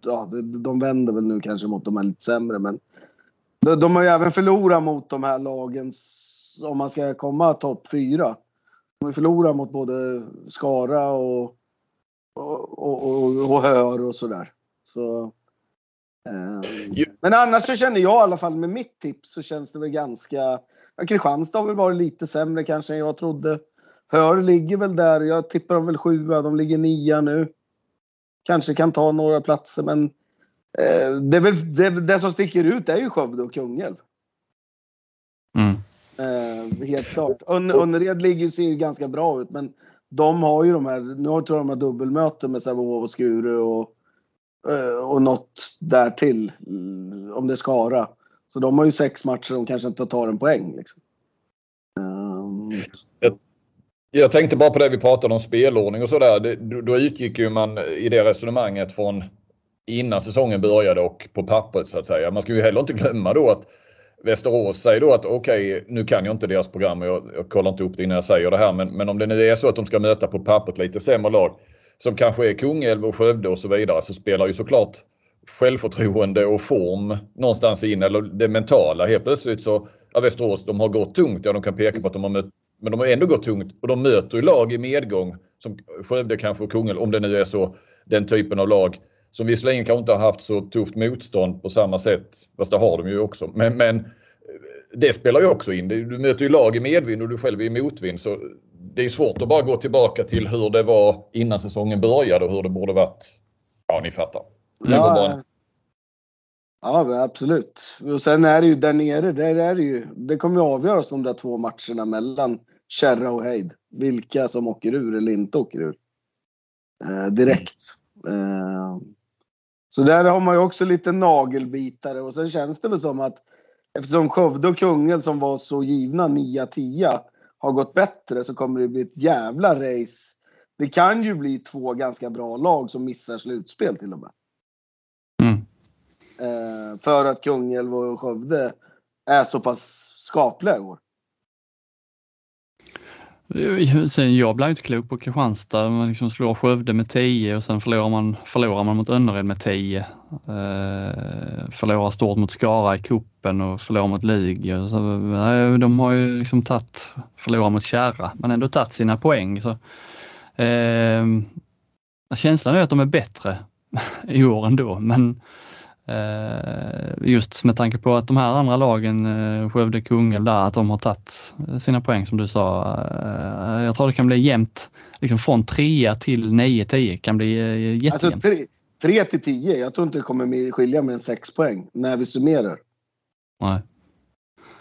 Ja, de vänder väl nu kanske mot de här lite sämre, men... De, de har ju även förlorat mot de här lagen om man ska komma topp fyra. De har förlorat mot både Skara och, och, och, och, och Hör och sådär. Så... Ehm, men annars så känner jag i alla fall med mitt tips så känns det väl ganska... Ja, Kristianstad har väl varit lite sämre kanske än jag trodde. Hör ligger väl där. Jag tippar dem väl sjua. De ligger nia nu. Kanske kan ta några platser men eh, det, är väl, det, det som sticker ut är ju Skövde och Kungälv. Mm. Eh, helt klart. Önnered ligger ser ju ganska bra ut men de har ju de här, nu tror jag de har dubbelmöten med Sävehof och Skuru och Eh, och något därtill. Eh, om det är Skara. Så de har ju sex matcher de kanske inte tar en poäng. Liksom. Um... Jag, jag, tänkte bara på det vi pratade om spelordning och sådär. Då utgick ju man i det resonemanget från innan säsongen började och på pappret så att säga. Man ska ju heller inte glömma då att Västerås säger då att okej, okay, nu kan jag inte deras program och jag, jag kollar inte upp det innan jag säger det här. Men, men om det nu är så att de ska möta på pappret lite sämre lag som kanske är Kungälv och Skövde och så vidare så spelar ju såklart självförtroende och form någonstans in eller det mentala. Helt plötsligt så, ja Västerås, de har gått tungt. Ja, de kan peka på att de har mött, men de har ändå gått tungt och de möter ju lag i medgång som Skövde kanske och Kungälv, om det nu är så, den typen av lag som visserligen kanske inte har haft så tufft motstånd på samma sätt. Fast det har de ju också. Men, men det spelar ju också in. Du möter ju lag i medvind och du själv är i motvind. Så det är svårt att bara gå tillbaka till hur det var innan säsongen började och hur det borde varit. Ja, ni fattar. Ja, ja absolut. Och sen är det ju där nere, där är det ju, det kommer ju avgöras de där två matcherna mellan Kärra och Heid. Vilka som åker ur eller inte åker ur. Eh, direkt. Eh, så där har man ju också lite nagelbitare och sen känns det väl som att eftersom Skövde och Kungälv som var så givna 9-10 har gått bättre så kommer det bli ett jävla race. Det kan ju bli två ganska bra lag som missar slutspel till och med. Mm. Eh, för att Kungälv och Skövde är så pass skapliga i år. Sen jag blev inte klok på Kristianstad. Man liksom slår Skövde med 10 och sen förlorar man, förlorar man mot Önnered med 10. Eh, förlorar stort mot Skara i kuppen och förlorar mot Lugi. Eh, de har ju liksom tagit, förlorar mot Kärra, men ändå tagit sina poäng. Så, eh, känslan är att de är bättre i år ändå, men just med tanke på att de här andra lagen, eh, Skövde, Kungälv där, att de har tagit sina poäng som du sa. Eh, jag tror det kan bli jämnt. Liksom från 3 till 9-10 kan bli jättejämnt. Alltså 3 till 10, jag tror inte det kommer skilja mer än 6 poäng när vi summerar. Nej.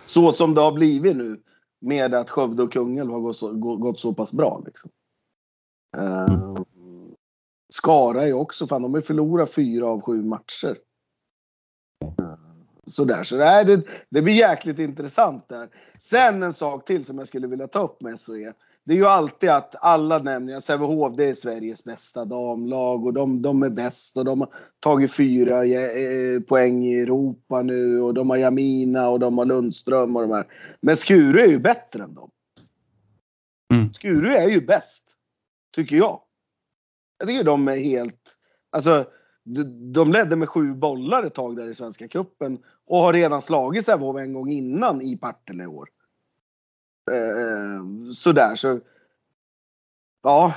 Så som det har blivit nu med att Skövde och Kungälv har gått så, gått så pass bra. Liksom. Mm. Skara är också, fan de har förlorat fyra av sju matcher. Sådär, så det, det, det blir jäkligt intressant där. Sen en sak till som jag skulle vilja ta upp med SOE. Det är ju alltid att alla nämner, Sävehof det är Sveriges bästa damlag och de, de är bäst och de har tagit fyra eh, poäng i Europa nu och de har Jamina och de har Lundström och de här. Men Skuru är ju bättre än dem. Mm. Skuru är ju bäst. Tycker jag. Jag tycker de är helt, alltså de ledde med sju bollar ett tag där i Svenska Kuppen och har redan slagit Sävehof en gång innan i Partille i år. Eh, sådär så. Ja.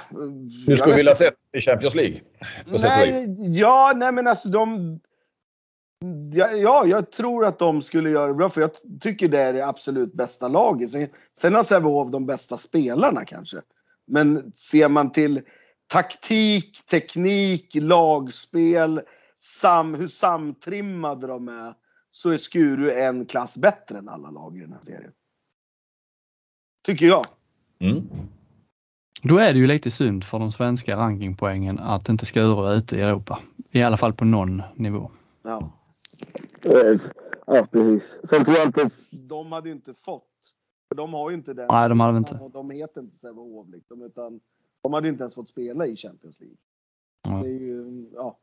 Du skulle vilja se i Champions League? På nej, ja, nej men alltså de. Ja, ja, jag tror att de skulle göra det bra för jag tycker det är det absolut bästa laget. Sen, sen har Sävehof de bästa spelarna kanske. Men ser man till taktik, teknik, lagspel, sam, hur samtrimmade de är så är Skuru en klass bättre än alla lag i den här serien. Tycker jag. Mm. Då är det ju lite synd för de svenska rankingpoängen att inte Skuru är ute i Europa. I alla fall på någon nivå. Ja. Ja, precis. Sen tror jag inte... De hade ju inte fått. De har ju inte den. Nej, de hade inte. De heter inte Sävehof liksom, utan de hade inte ens fått spela i Champions League. Mm. Det är ju, ja.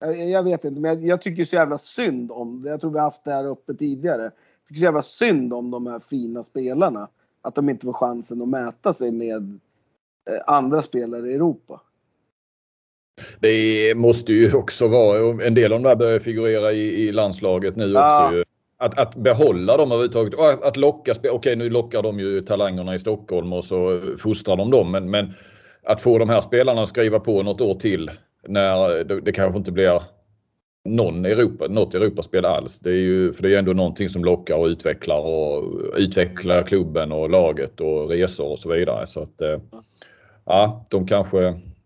Jag, jag vet inte, men jag, jag, tycker så jävla synd om det. Jag tror vi har haft det här uppe tidigare. Jag tycker så jävla synd om de här fina spelarna. Att de inte får chansen att mäta sig med eh, andra spelare i Europa. Det måste ju också vara, en del av de där börjar figurera i, i landslaget nu ja. också. Ju. Att, att behålla dem överhuvudtaget och att, att locka, okej nu lockar de ju talangerna i Stockholm och så fostrar de dem men, men att få de här spelarna att skriva på något år till när det, det kanske inte blir någon Europa, något Europaspel alls. Det är ju för det är ändå någonting som lockar och utvecklar och utvecklar klubben och laget och resor och så vidare. Så att eh, ja, de kanske,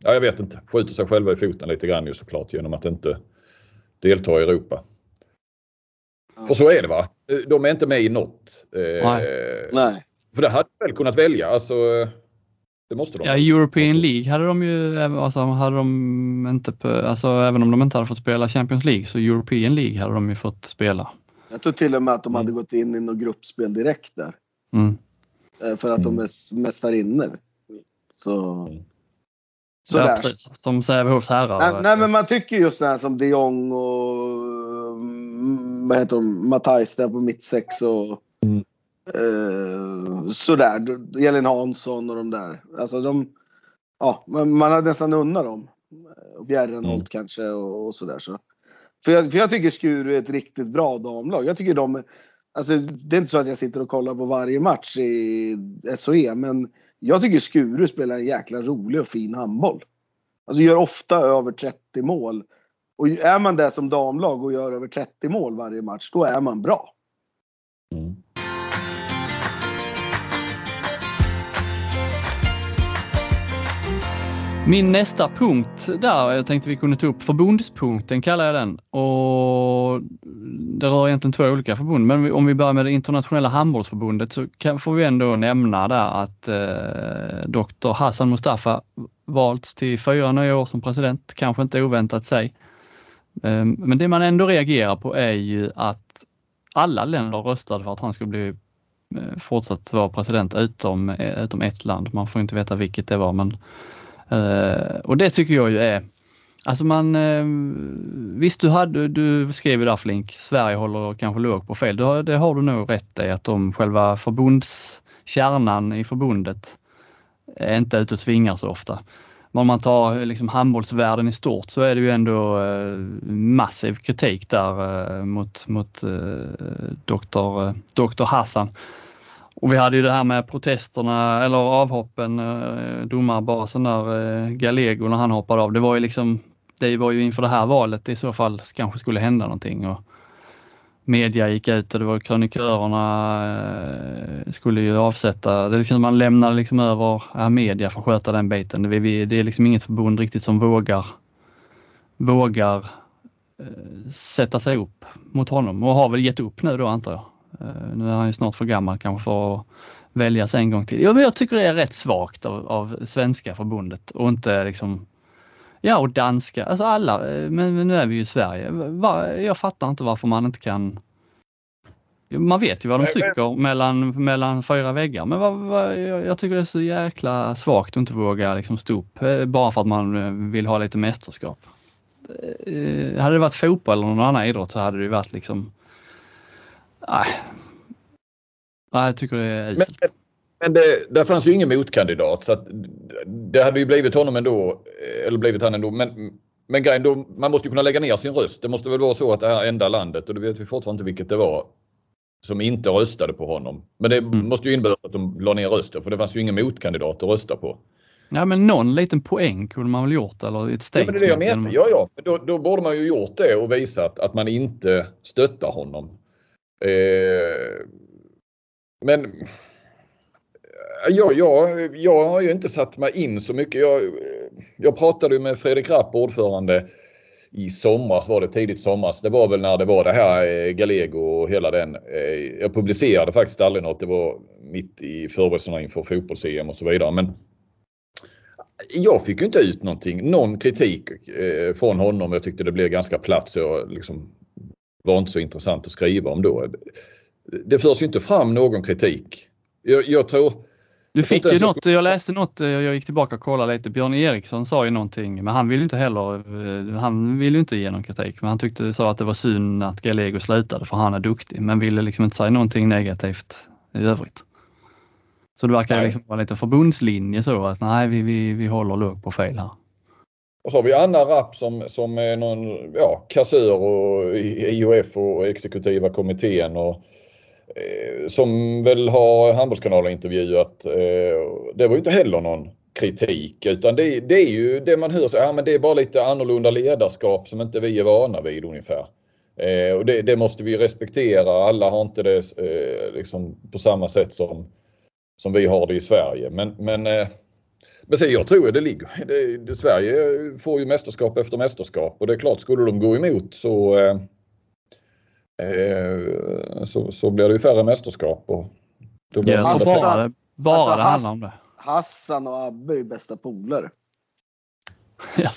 ja jag vet inte, skjuter sig själva i foten lite grann ju såklart genom att inte delta i Europa. För så är det va? De är inte med i något. Eh, Nej. För det hade väl kunnat välja. Alltså, det måste de. Ja, European League hade de ju, alltså hade de inte, alltså även om de inte hade fått spela Champions League så European League hade de ju fått spela. Jag tror till och med att de hade mm. gått in i något gruppspel direkt där. Mm. Eh, för att de mm. är mästarinnor. Så... Sådär. Ja, precis. Som Sävehofs herrar. Nej, nej, men man tycker just det här som de Jong och mm, vad heter de, Matthijs där på mittsex och mm. Eh, sådär. Elin Hansson och de där. Alltså de, ja, man, hade nästan unnat dem. Bjärrenholt mm. kanske och, och sådär. Så. För jag, för jag tycker Skuru är ett riktigt bra damlag. Jag tycker de... Alltså, det är inte så att jag sitter och kollar på varje match i SHE, men jag tycker Skuru spelar en jäkla rolig och fin handboll. Alltså gör ofta över 30 mål. Och är man det som damlag och gör över 30 mål varje match, då är man bra. Mm. Min nästa punkt där, jag tänkte vi kunde ta upp förbundspunkten kallar jag den. Och det rör egentligen två olika förbund, men om vi börjar med det internationella handbollsförbundet så kan, får vi ändå nämna där att eh, Dr Hassan Mustafa valts till fyra nya år som president, kanske inte oväntat sig. Eh, men det man ändå reagerar på är ju att alla länder röstade för att han skulle bli eh, fortsatt vara president utom, eh, utom ett land. Man får inte veta vilket det var men Uh, och det tycker jag ju är, alltså man, uh, visst du hade, du skrev ju där Flink, Sverige håller kanske låg på fel. Det, det har du nog rätt i att de själva förbundskärnan i förbundet är inte ute och svingar så ofta. Men om man tar eh, liksom handbollsvärlden i stort så är det ju ändå uh, massiv kritik där mot, mot doktor, doktor Hassan. Och vi hade ju det här med protesterna eller avhoppen, eh, domarbasen där, eh, Gallego, Galego när han hoppade av. Det var ju liksom, det var ju inför det här valet i så fall kanske skulle hända någonting. Och media gick ut och det var krönikörerna eh, skulle ju avsätta, det är liksom man lämnar liksom över, ja, media att sköta den biten. Det, vi, det är liksom inget förbund riktigt som vågar, vågar sätta sig upp mot honom och har väl gett upp nu då antar jag. Eh, nu är han ju snart för gammal kanske för att väljas en gång till. Ja, men jag tycker det är rätt svagt av, av svenska förbundet och inte liksom Ja och danska, alltså alla, eh, men, men nu är vi ju i Sverige. jag fattar inte varför man inte kan man vet ju vad de tycker mellan, mellan fyra väggar men vad, vad, jag tycker det är så jäkla svagt att inte våga liksom stå upp eh, bara för att man vill ha lite mästerskap. Hade det varit fotboll eller någon annan idrott så hade det varit liksom Nej. Nej, jag tycker det är uselt. Men, men det, där fanns ju ingen motkandidat så att det hade ju blivit honom ändå. Eller blivit han ändå. Men, men grejen då, man måste ju kunna lägga ner sin röst. Det måste väl vara så att det här enda landet, och det vet vi fortfarande inte vilket det var, som inte röstade på honom. Men det mm. måste ju innebära att de la ner rösten för det fanns ju ingen motkandidat att rösta på. Ja men någon liten poäng kunde man väl gjort eller ett steg. Ja, men det är det jag menar. Ja, ja. Då, då borde man ju gjort det och visat att man inte stöttar honom. Eh, men ja, ja, jag har ju inte satt mig in så mycket. Jag, jag pratade med Fredrik Rapp, ordförande, i somras var det tidigt somras. Det var väl när det var det här eh, Galego och hela den. Eh, jag publicerade faktiskt aldrig något. Det var mitt i förberedelserna inför fotbolls-EM och så vidare. Men jag fick ju inte ut någonting, någon kritik eh, från honom. Jag tyckte det blev ganska platt så jag liksom var inte så intressant att skriva om då. Det förs ju inte fram någon kritik. Jag, jag tror... Du fick ju något, jag läste något, eh, jag gick tillbaka och kollade lite. Björn Eriksson sa ju någonting, men han ville inte heller, eh, han ville inte ge någon kritik. Men han tyckte, sa att det var synd att Galego slutade för han är duktig, men ville liksom inte säga någonting negativt i övrigt. Så det verkar liksom vara lite förbundslinje så att nej, vi, vi, vi håller låg på fel här. Och så har vi Anna Rapp som, som är någon ja, kassör och IOF och exekutiva kommittén och eh, som väl har Handbollskanalen intervjuat. Eh, det var ju inte heller någon kritik utan det, det, är ju det man hör så ja men det är bara lite annorlunda ledarskap som inte vi är vana vid ungefär. Eh, och det, det, måste vi respektera. Alla har inte det eh, liksom på samma sätt som, som vi har det i Sverige. Men, men eh, men sen, jag tror att det ligger. Det, det, Sverige får ju mästerskap efter mästerskap och det är klart skulle de gå emot så, eh, eh så, så blir det ju färre mästerskap. Och då blir ja, det bara bara alltså, det handlar om det. Hassan och Abbe är bästa polare.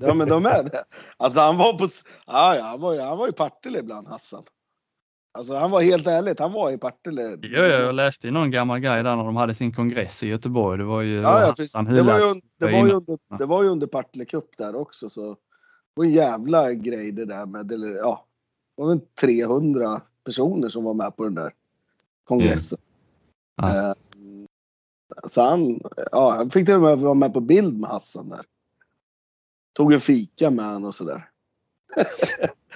ja men de är det. Alltså han var på, ja, ja, han var, han var i Partille ibland Hassan. Alltså han var helt ärligt, han var i Partille. Ja, jag läste ju någon gammal grej där när de hade sin kongress i Göteborg. Det var ju... Ja, ja, precis. Det, var ju, det, var ju under, det var ju under Partille Cup där också så. Det var en jävla grej det där med, eller, ja. Det var väl 300 personer som var med på den där kongressen. Mm. Ja. Så han, ja, han fick till och med vara med på bild med Hassan där. Tog en fika med honom och sådär.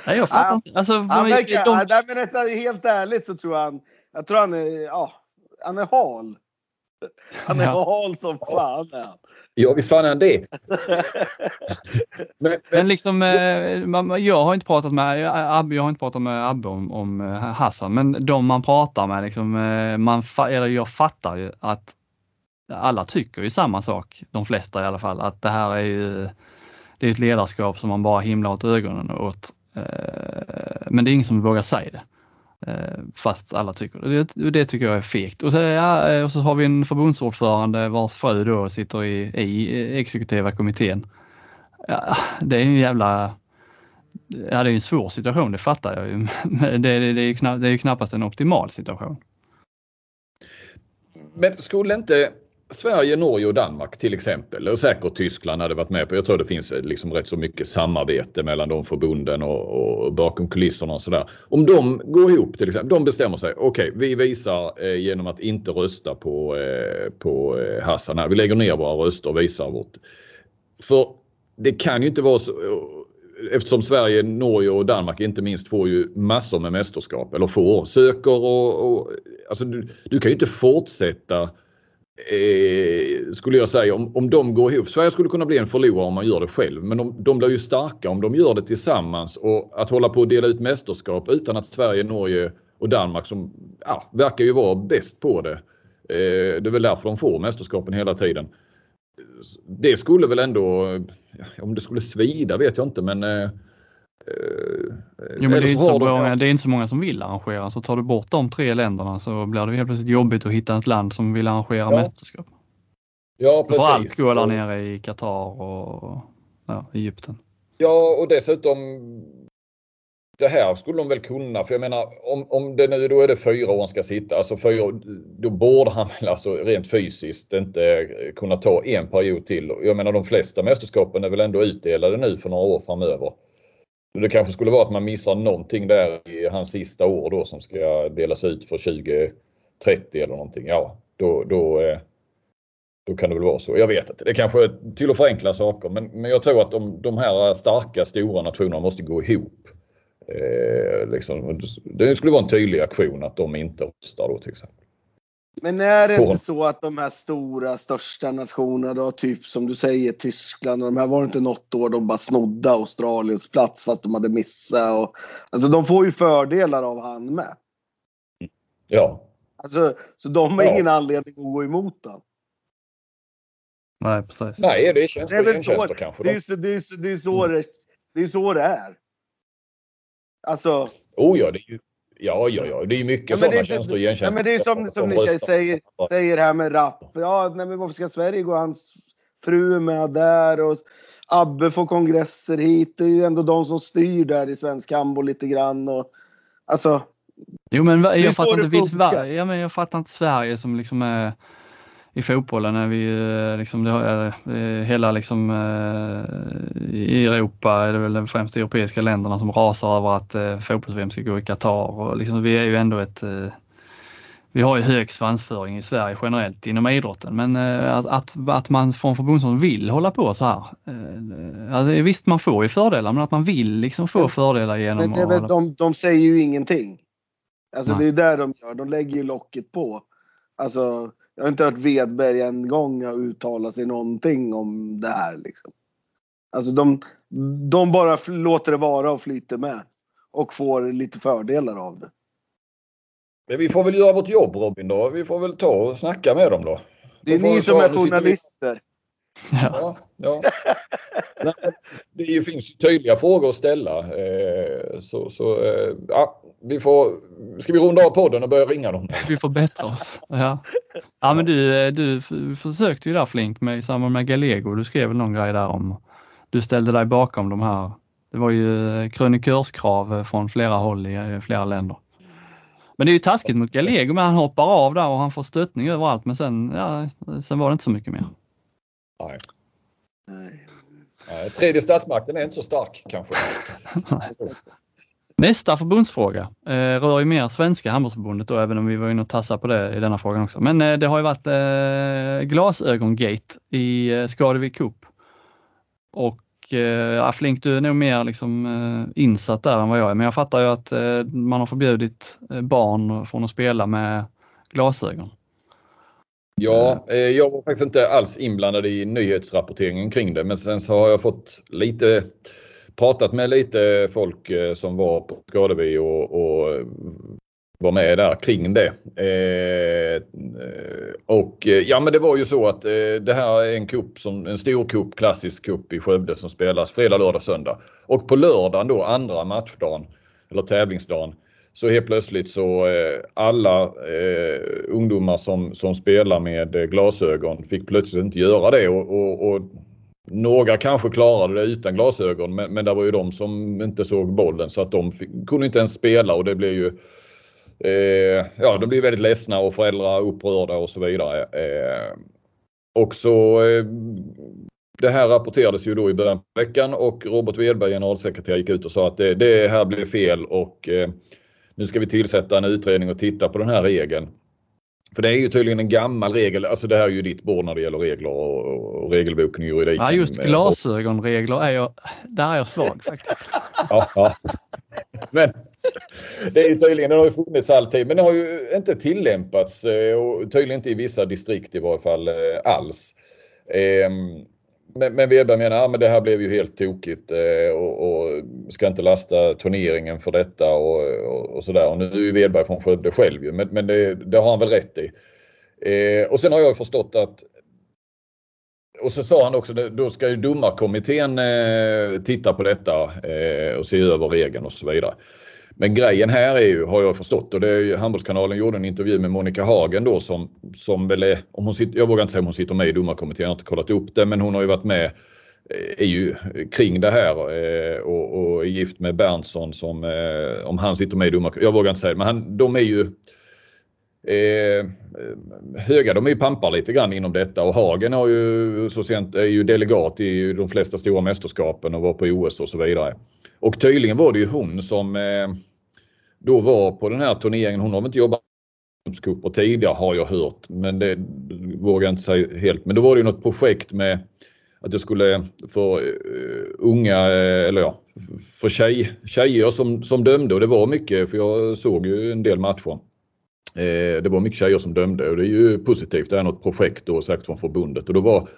Nej, jag fattar inte. Alltså, Han verkar, de, nej, men nästan helt ärligt så tror jag han, jag tror han är, ja, han är hal. Han är Ja. hal som fan är han. Ja, visst fan är han det. Men, Men liksom, eh, jag har inte pratat med Abbe, jag har inte pratat med Abbe om, om eh, Hassan, men de man pratar med, liksom, eh, man, eller jag fattar ju att alla tycker ju samma sak, de flesta i alla fall, att det här är ju det är ett ledarskap som man bara himlar åt ögonen åt. Eh, men det är ingen som vågar säga det. Eh, fast alla tycker det. Det, det tycker jag är fegt. Och så, ja, eh, och så har vi en förbundsordförande vars fru då sitter i, i exekutiva kommittén. Ja, det är en jävla... Ja, det är en svår situation, det fattar jag ju. Men det, det, det, är, ju knapp, det är ju knappast en optimal situation. men skulle inte Sverige, Norge och Danmark till exempel och säkert Tyskland hade varit med på. Jag tror det finns eh, liksom rätt så mycket samarbete mellan de förbunden och, och bakom kulisserna och sådär. Om de går ihop till exempel. De bestämmer sig. Okej, vi visar eh, genom att inte rösta på, eh, på eh, Hassan här. Vi lägger ner våra röster och visar vårt. För det kan ju inte vara så. Eh, eftersom Sverige, Norge och Danmark inte minst får ju massor med mästerskap eller får, söker och, och alltså du, du kan ju inte fortsätta eh, skulle jag säga om, om de går ihop. Sverige skulle kunna bli en förlorare om man gör det själv men de, de blir ju starka om de gör det tillsammans och att hålla på och dela ut mästerskap utan att Sverige, Norge och Danmark som ja, verkar ju vara bäst på det. Eh, det är väl därför de får mästerskapen hela tiden. Det skulle väl ändå, om det skulle svida vet jag inte men eh, Jo, men det, är inte så många, det är inte så många som vill arrangera. Så tar du bort de tre länderna så blir det helt plötsligt jobbigt att hitta ett land som vill arrangera Ja, mästerskap. Ja, För allt precis. går där nere i Qatar och ja, Egypten. Ja, och dessutom det här skulle de väl kunna, för jag menar om, om det nu då är det fyra år han ska sitta, alltså fyra, då borde han väl alltså rent fysiskt inte kunna ta en period till. Jag menar de flesta mästerskapen är väl ändå utdelade nu för några år framöver. Det kanske skulle vara att man missar någonting där i hans sista år då som ska delas ut för 2030 eller någonting. Ja, då, då, eh, då kan det väl vara så. Jag vet inte. Det kanske är till att förenkla saker men, men jag tror att de, de här starka stora nationerna måste gå ihop. Eh, liksom, det skulle vara en tydlig aktion att de inte röstar då till exempel. Men är det På- inte så att de här stora, största nationerna då, typ som du säger Tyskland och de här var det inte något år de bara snodde Australiens plats fast de hade missat och alltså de får ju fördelar av han med. Ja, Alltså, så de har Ja. ingen anledning att gå emot han. Nej, precis. nej det känns Det är väl väl så, gentjänster kanske. det är ju så det, är, så- det, är så Mm. det, det är så det är. Alltså, Oh ja, det är ju, ja, ja, ja, det är ju mycket Ja, är sådana tjänster och ja, gentjänster. men det är som, som ni säger, säger här med rap. Ja, nej, men varför ska Sverige gå hans fru med där och Abbe får kongresser hit. Det är ju ändå de som styr där i svensk handboll lite grann. Och, alltså, Jo men är jag så fattar det inte, ja, men jag fattar inte Sverige som liksom är i fotbollen när vi eh, liksom, det har, eh, hela liksom eh, i Europa är det väl främst de europeiska länderna som rasar över att eh, fotbolls ska gå i Qatar och liksom, vi är ju ändå ett eh, vi har ju hög svansföring i Sverige generellt inom idrotten men eh, att, att, att man från förbundsordförande vill hålla på så här. Eh, alltså, visst man får ju fördelar men att man vill liksom få Men- fördelar genom men det är att väl, hålla- de, de säger ju ingenting. Alltså Nej. det är ju där de gör. De lägger ju locket på. Alltså, jag har inte hört Wedberg en gång uttala sig någonting om det här. Liksom. Alltså de, de bara låter det vara och flyter med. Och får lite fördelar av det. Men vi får väl göra vårt jobb Robin då. Vi får väl ta och snacka med dem då. Det är ni vi som är journalister. ja. Ja, ja. Nej, Det finns tydliga frågor att ställa. Eh, Så, så eh, ja, vi får... Ska vi runda av podden och börja ringa dem? Vi får bättra oss. Ja, ja men du, du f- försökte ju där Flink med, i samband med Galego. Du skrev väl någon grej där om du ställde dig bakom de här. Det var ju eh, krönikörskrav eh, från flera håll i eh, flera länder. Men det är ju taskigt mot Galego men han hoppar av där och han får stöttning överallt men sen, ja, sen var det inte så mycket mer. Nej. Nej, Tredje statsmakten är inte så stark kanske. Nästa förbundsfråga eh, rör ju mer svenska handbollsförbundet då, även om vi var inne och tassade på det i denna frågan också. Men eh, det har ju varit eh, glasögongate i eh, Skadevik Cup. Och eh, Flink du är nog mer liksom eh, insatt där än vad jag är men jag fattar ju att eh, man har förbjudit eh, barn från att spela med glasögon. Ja, jag var faktiskt inte alls inblandad i nyhetsrapporteringen kring det men sen så har jag fått lite pratat med lite folk eh, som var på Skadevi och, och var med där kring det. Eh, eh och eh, ja men det var ju så att eh, det här är en kupp som en stor kupp, klassisk kupp i Skövde som spelas fredag, lördag, söndag. Och på lördagen då, andra matchdagen eller tävlingsdagen, så helt plötsligt så eh, alla eh, ungdomar som, som spelar med glasögon fick plötsligt inte göra det och, och, och några kanske klarade det utan glasögon men, men det var ju de som inte såg bollen så att de fick, kunde inte ens spela och det blev ju Eh, ja, de blir väldigt ledsna och föräldrar upprörda och så vidare. Eh, och så eh, det här rapporterades ju då i början på veckan och Robert Wedberg, generalsekreterare, gick ut och sa att det, det här blev fel och eh, nu ska vi tillsätta en utredning och titta på den här regeln. För det är ju tydligen en gammal regel, alltså det här är ju ditt bord när det gäller regler och, och regelboken i juridiken. Ja just glasögonregler är jag, där är jag svag faktiskt. ja, ja. Men det är ju tydligen, den har ju funnits alltid men det har ju inte tillämpats eh, och tydligen inte i vissa distrikt i varje fall eh, alls. Ehm, men, men Wedberg menar att ja, det här blev ju helt tokigt eh, och, och, ska inte lasta turneringen för detta och, och, och sådär. Och nu är ju Wedberg från Skövde själv ju, men, men det, det, har han väl rätt i. Eh, och sen har jag förstått att och så sa han också, då ska ju domarkommittén eh, titta på detta eh, och se över regeln och så vidare. Men grejen här är ju, har jag förstått, och det är ju, Handbollskanalen gjorde en intervju med Monica Hagen då som, som väl är, om hon sitter, jag vågar inte säga om hon sitter med i domarkommittén, jag har inte kollat upp det, men hon har ju varit med eh, är ju kring det här eh, och, och är gift med Berntsson som, eh, om han sitter med i domarkommittén, jag vågar inte säga det, men han, de är ju eh, höga, de är ju pampar lite grann inom detta och Hagen har ju så sent, är ju delegat i de flesta stora mästerskapen och var på OS och så vidare. Och tydligen var det ju hon som eh, då var på den här turneringen. Hon har väl inte jobbat cuper tidigare har jag hört, men det vågar jag inte säga helt. Men då var det ju något projekt med att det skulle för uh, eh, unga, eh, eller ja, för tjej, tjejer som, som dömde och det var mycket, för jag såg ju en del matcher. Eh, det var mycket tjejer som dömde och det är ju positivt. Det är något projekt då sagt från förbundet och då var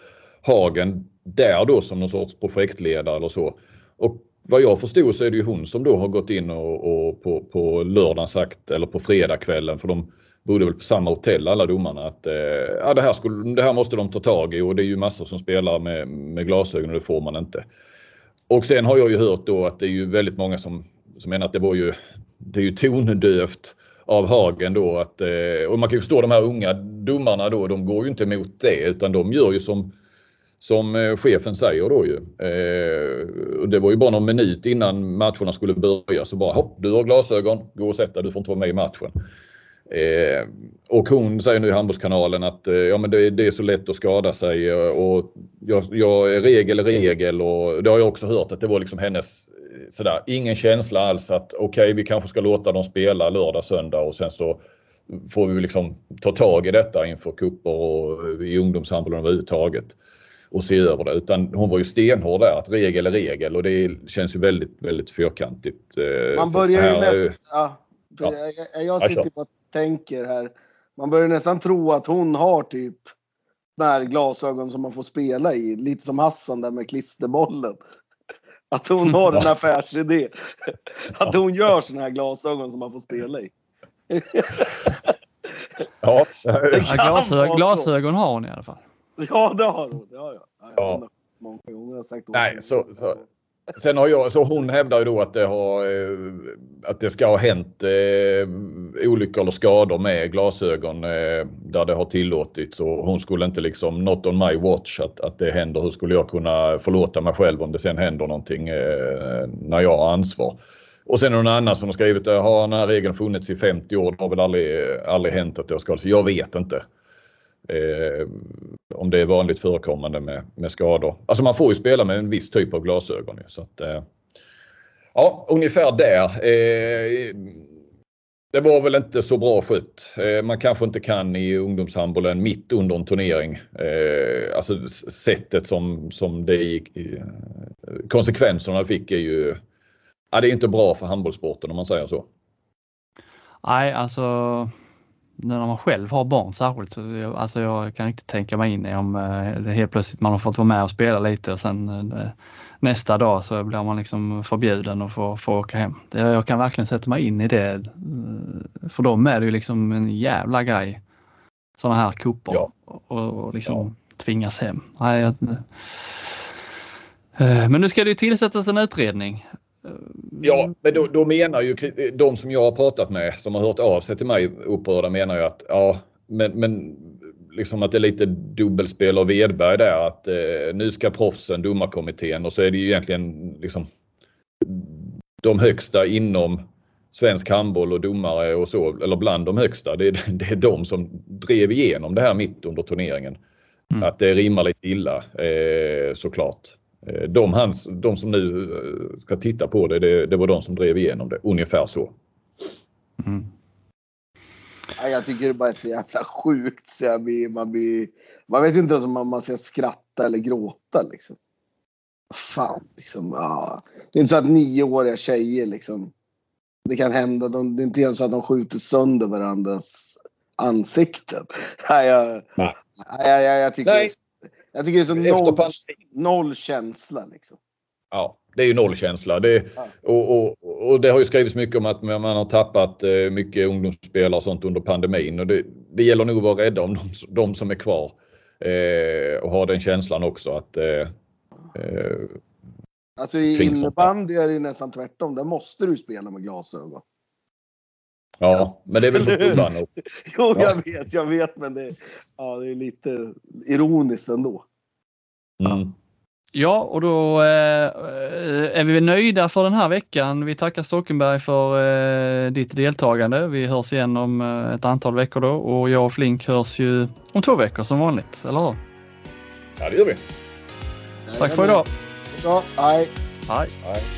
Hagen där då som någon sorts projektledare eller så. Och vad jag förstod så är det ju hon som då har gått in och, och på, på lördagen sagt, eller på fredagskvällen, för de bodde väl på samma hotell alla domarna, att eh, ja, det, här skulle, det här måste de ta tag i och det är ju massor som spelar med, med glasögon och det får man inte. Och sen har jag ju hört då att det är ju väldigt många som, som menar att det var ju, det är ju tondövt av Hagen då att, eh, och man kan ju förstå de här unga domarna då, de går ju inte emot det utan de gör ju som som eh, chefen säger då ju. Eh, det var ju bara någon minut innan matcherna skulle börja så bara hopp, du har glasögon, gå och sätt dig, du får inte vara med i matchen. Eh, och hon säger nu i Handbollskanalen att eh, ja, men det, det, är så lätt att skada sig eh, och jag, jag, regel är regel och det har jag också hört att det var liksom hennes sådär, ingen känsla alls att okej okay, vi kanske ska låta dem spela lördag, söndag och sen så får vi liksom ta tag i detta inför kupper och i ungdomshandbollen överhuvudtaget och se över det. Utan hon var ju stenhård där att regel är regel och det känns ju väldigt, väldigt fyrkantigt. Eh, Man börjar ju nästan... Ja, ja. Jag, jag sitter och tänker här. Man börjar nästan tro att hon har typ där glasögon som man får spela i. Lite som Hassan där med klisterbollen. Att hon har en affärsidé. Att hon gör såna här glasögon som man får spela i. Ja, glasögon, glasögon har hon i alla fall. Ja, det har hon. Det har jag. Ja. Många gånger har sagt Nej, så, så. Sen har jag, så hon hävdar ju då att det, har, eh, att det ska ha hänt eh, olyckor eller skador med glasögon eh, där det har tillåtits och hon skulle inte liksom not on my watch att, att det händer. Hur skulle jag kunna förlåta mig själv om det sen händer någonting eh, när jag har ansvar? Och sen är det någon annan som har skrivit att har den här regeln funnits i 50 år? Det har väl aldrig, aldrig hänt att det har skadats. Jag vet inte. Eh, om det är vanligt förekommande med, med skador. Alltså man får ju spela med en viss typ av glasögon. Så att, eh, ja, ungefär där. Eh, det var väl inte så bra skött. Eh, man kanske inte kan i ungdomshandbollen mitt under en turnering. Eh, alltså sättet som, som det gick. Eh, konsekvenserna fick är ju. Ja, det är inte bra för handbollssporten om man säger så. Nej, alltså när man själv har barn särskilt så jag, alltså jag kan inte tänka mig in i om det helt plötsligt man har fått vara med och spela lite och sen nästa dag så blir man liksom förbjuden och får, får åka hem. Jag kan verkligen sätta mig in i det. För dem är det ju liksom en jävla grej. Sådana här kupper ja. och, och liksom ja. tvingas hem. Nej, jag, eh, men nu ska det ju tillsättas en utredning. Ja, men då, då, menar ju de som jag har pratat med som har hört av sig till mig upprörda menar ju att ja, men, men liksom att det är lite dubbelspel av Vedberg där att eh, nu ska proffsen, domarkommittén och så är det ju egentligen liksom de högsta inom svensk handboll och domare och så, eller bland de högsta. Det är, det är de som drev igenom det här mitt under turneringen. Mm. Att det rimmar lite illa eh, såklart. Eh, de, hans, de som nu eh, ska titta på det, det, det var de som drev igenom det, ungefär så. Mm. Jag tycker det bara är så jävla sjukt så jag blir, man blir... Man vet inte om man, man ska skratta eller gråta liksom. Fan, liksom. Ja. Det är inte så att nioåriga tjejer liksom. Det kan hända. De, det är inte ens så att de skjuter sönder varandras ansikten. Nej, jag, Nej. Jag, jag, jag, tycker, Nej. Jag tycker det är så noll, noll känsla liksom. Ja, det är ju nollkänsla. Det, och, och, och, det har ju skrivits mycket om att man har tappat eh, mycket ungdomsspelare och sånt under pandemin. Och det, det gäller nog att vara rädda om de, de som är kvar. Eh, och ha den känslan också att... Eh, eh alltså i innebandy är det nästan tvärtom. Där måste du spela med glasögon. Ja, men det är väl så klubban. jo, jag vet, jag vet, men det, ja, det är lite ironiskt ändå. Mm. Ja, och då eh, är vi nöjda för den här veckan. Vi tackar Stockenberg för eh, ditt deltagande. Vi hörs igen om eh, ett antal veckor då och jag och Flink hörs ju om två veckor som vanligt, eller hur? Ja, det gör vi. Tack för idag. Ja, hej. Hej. hej.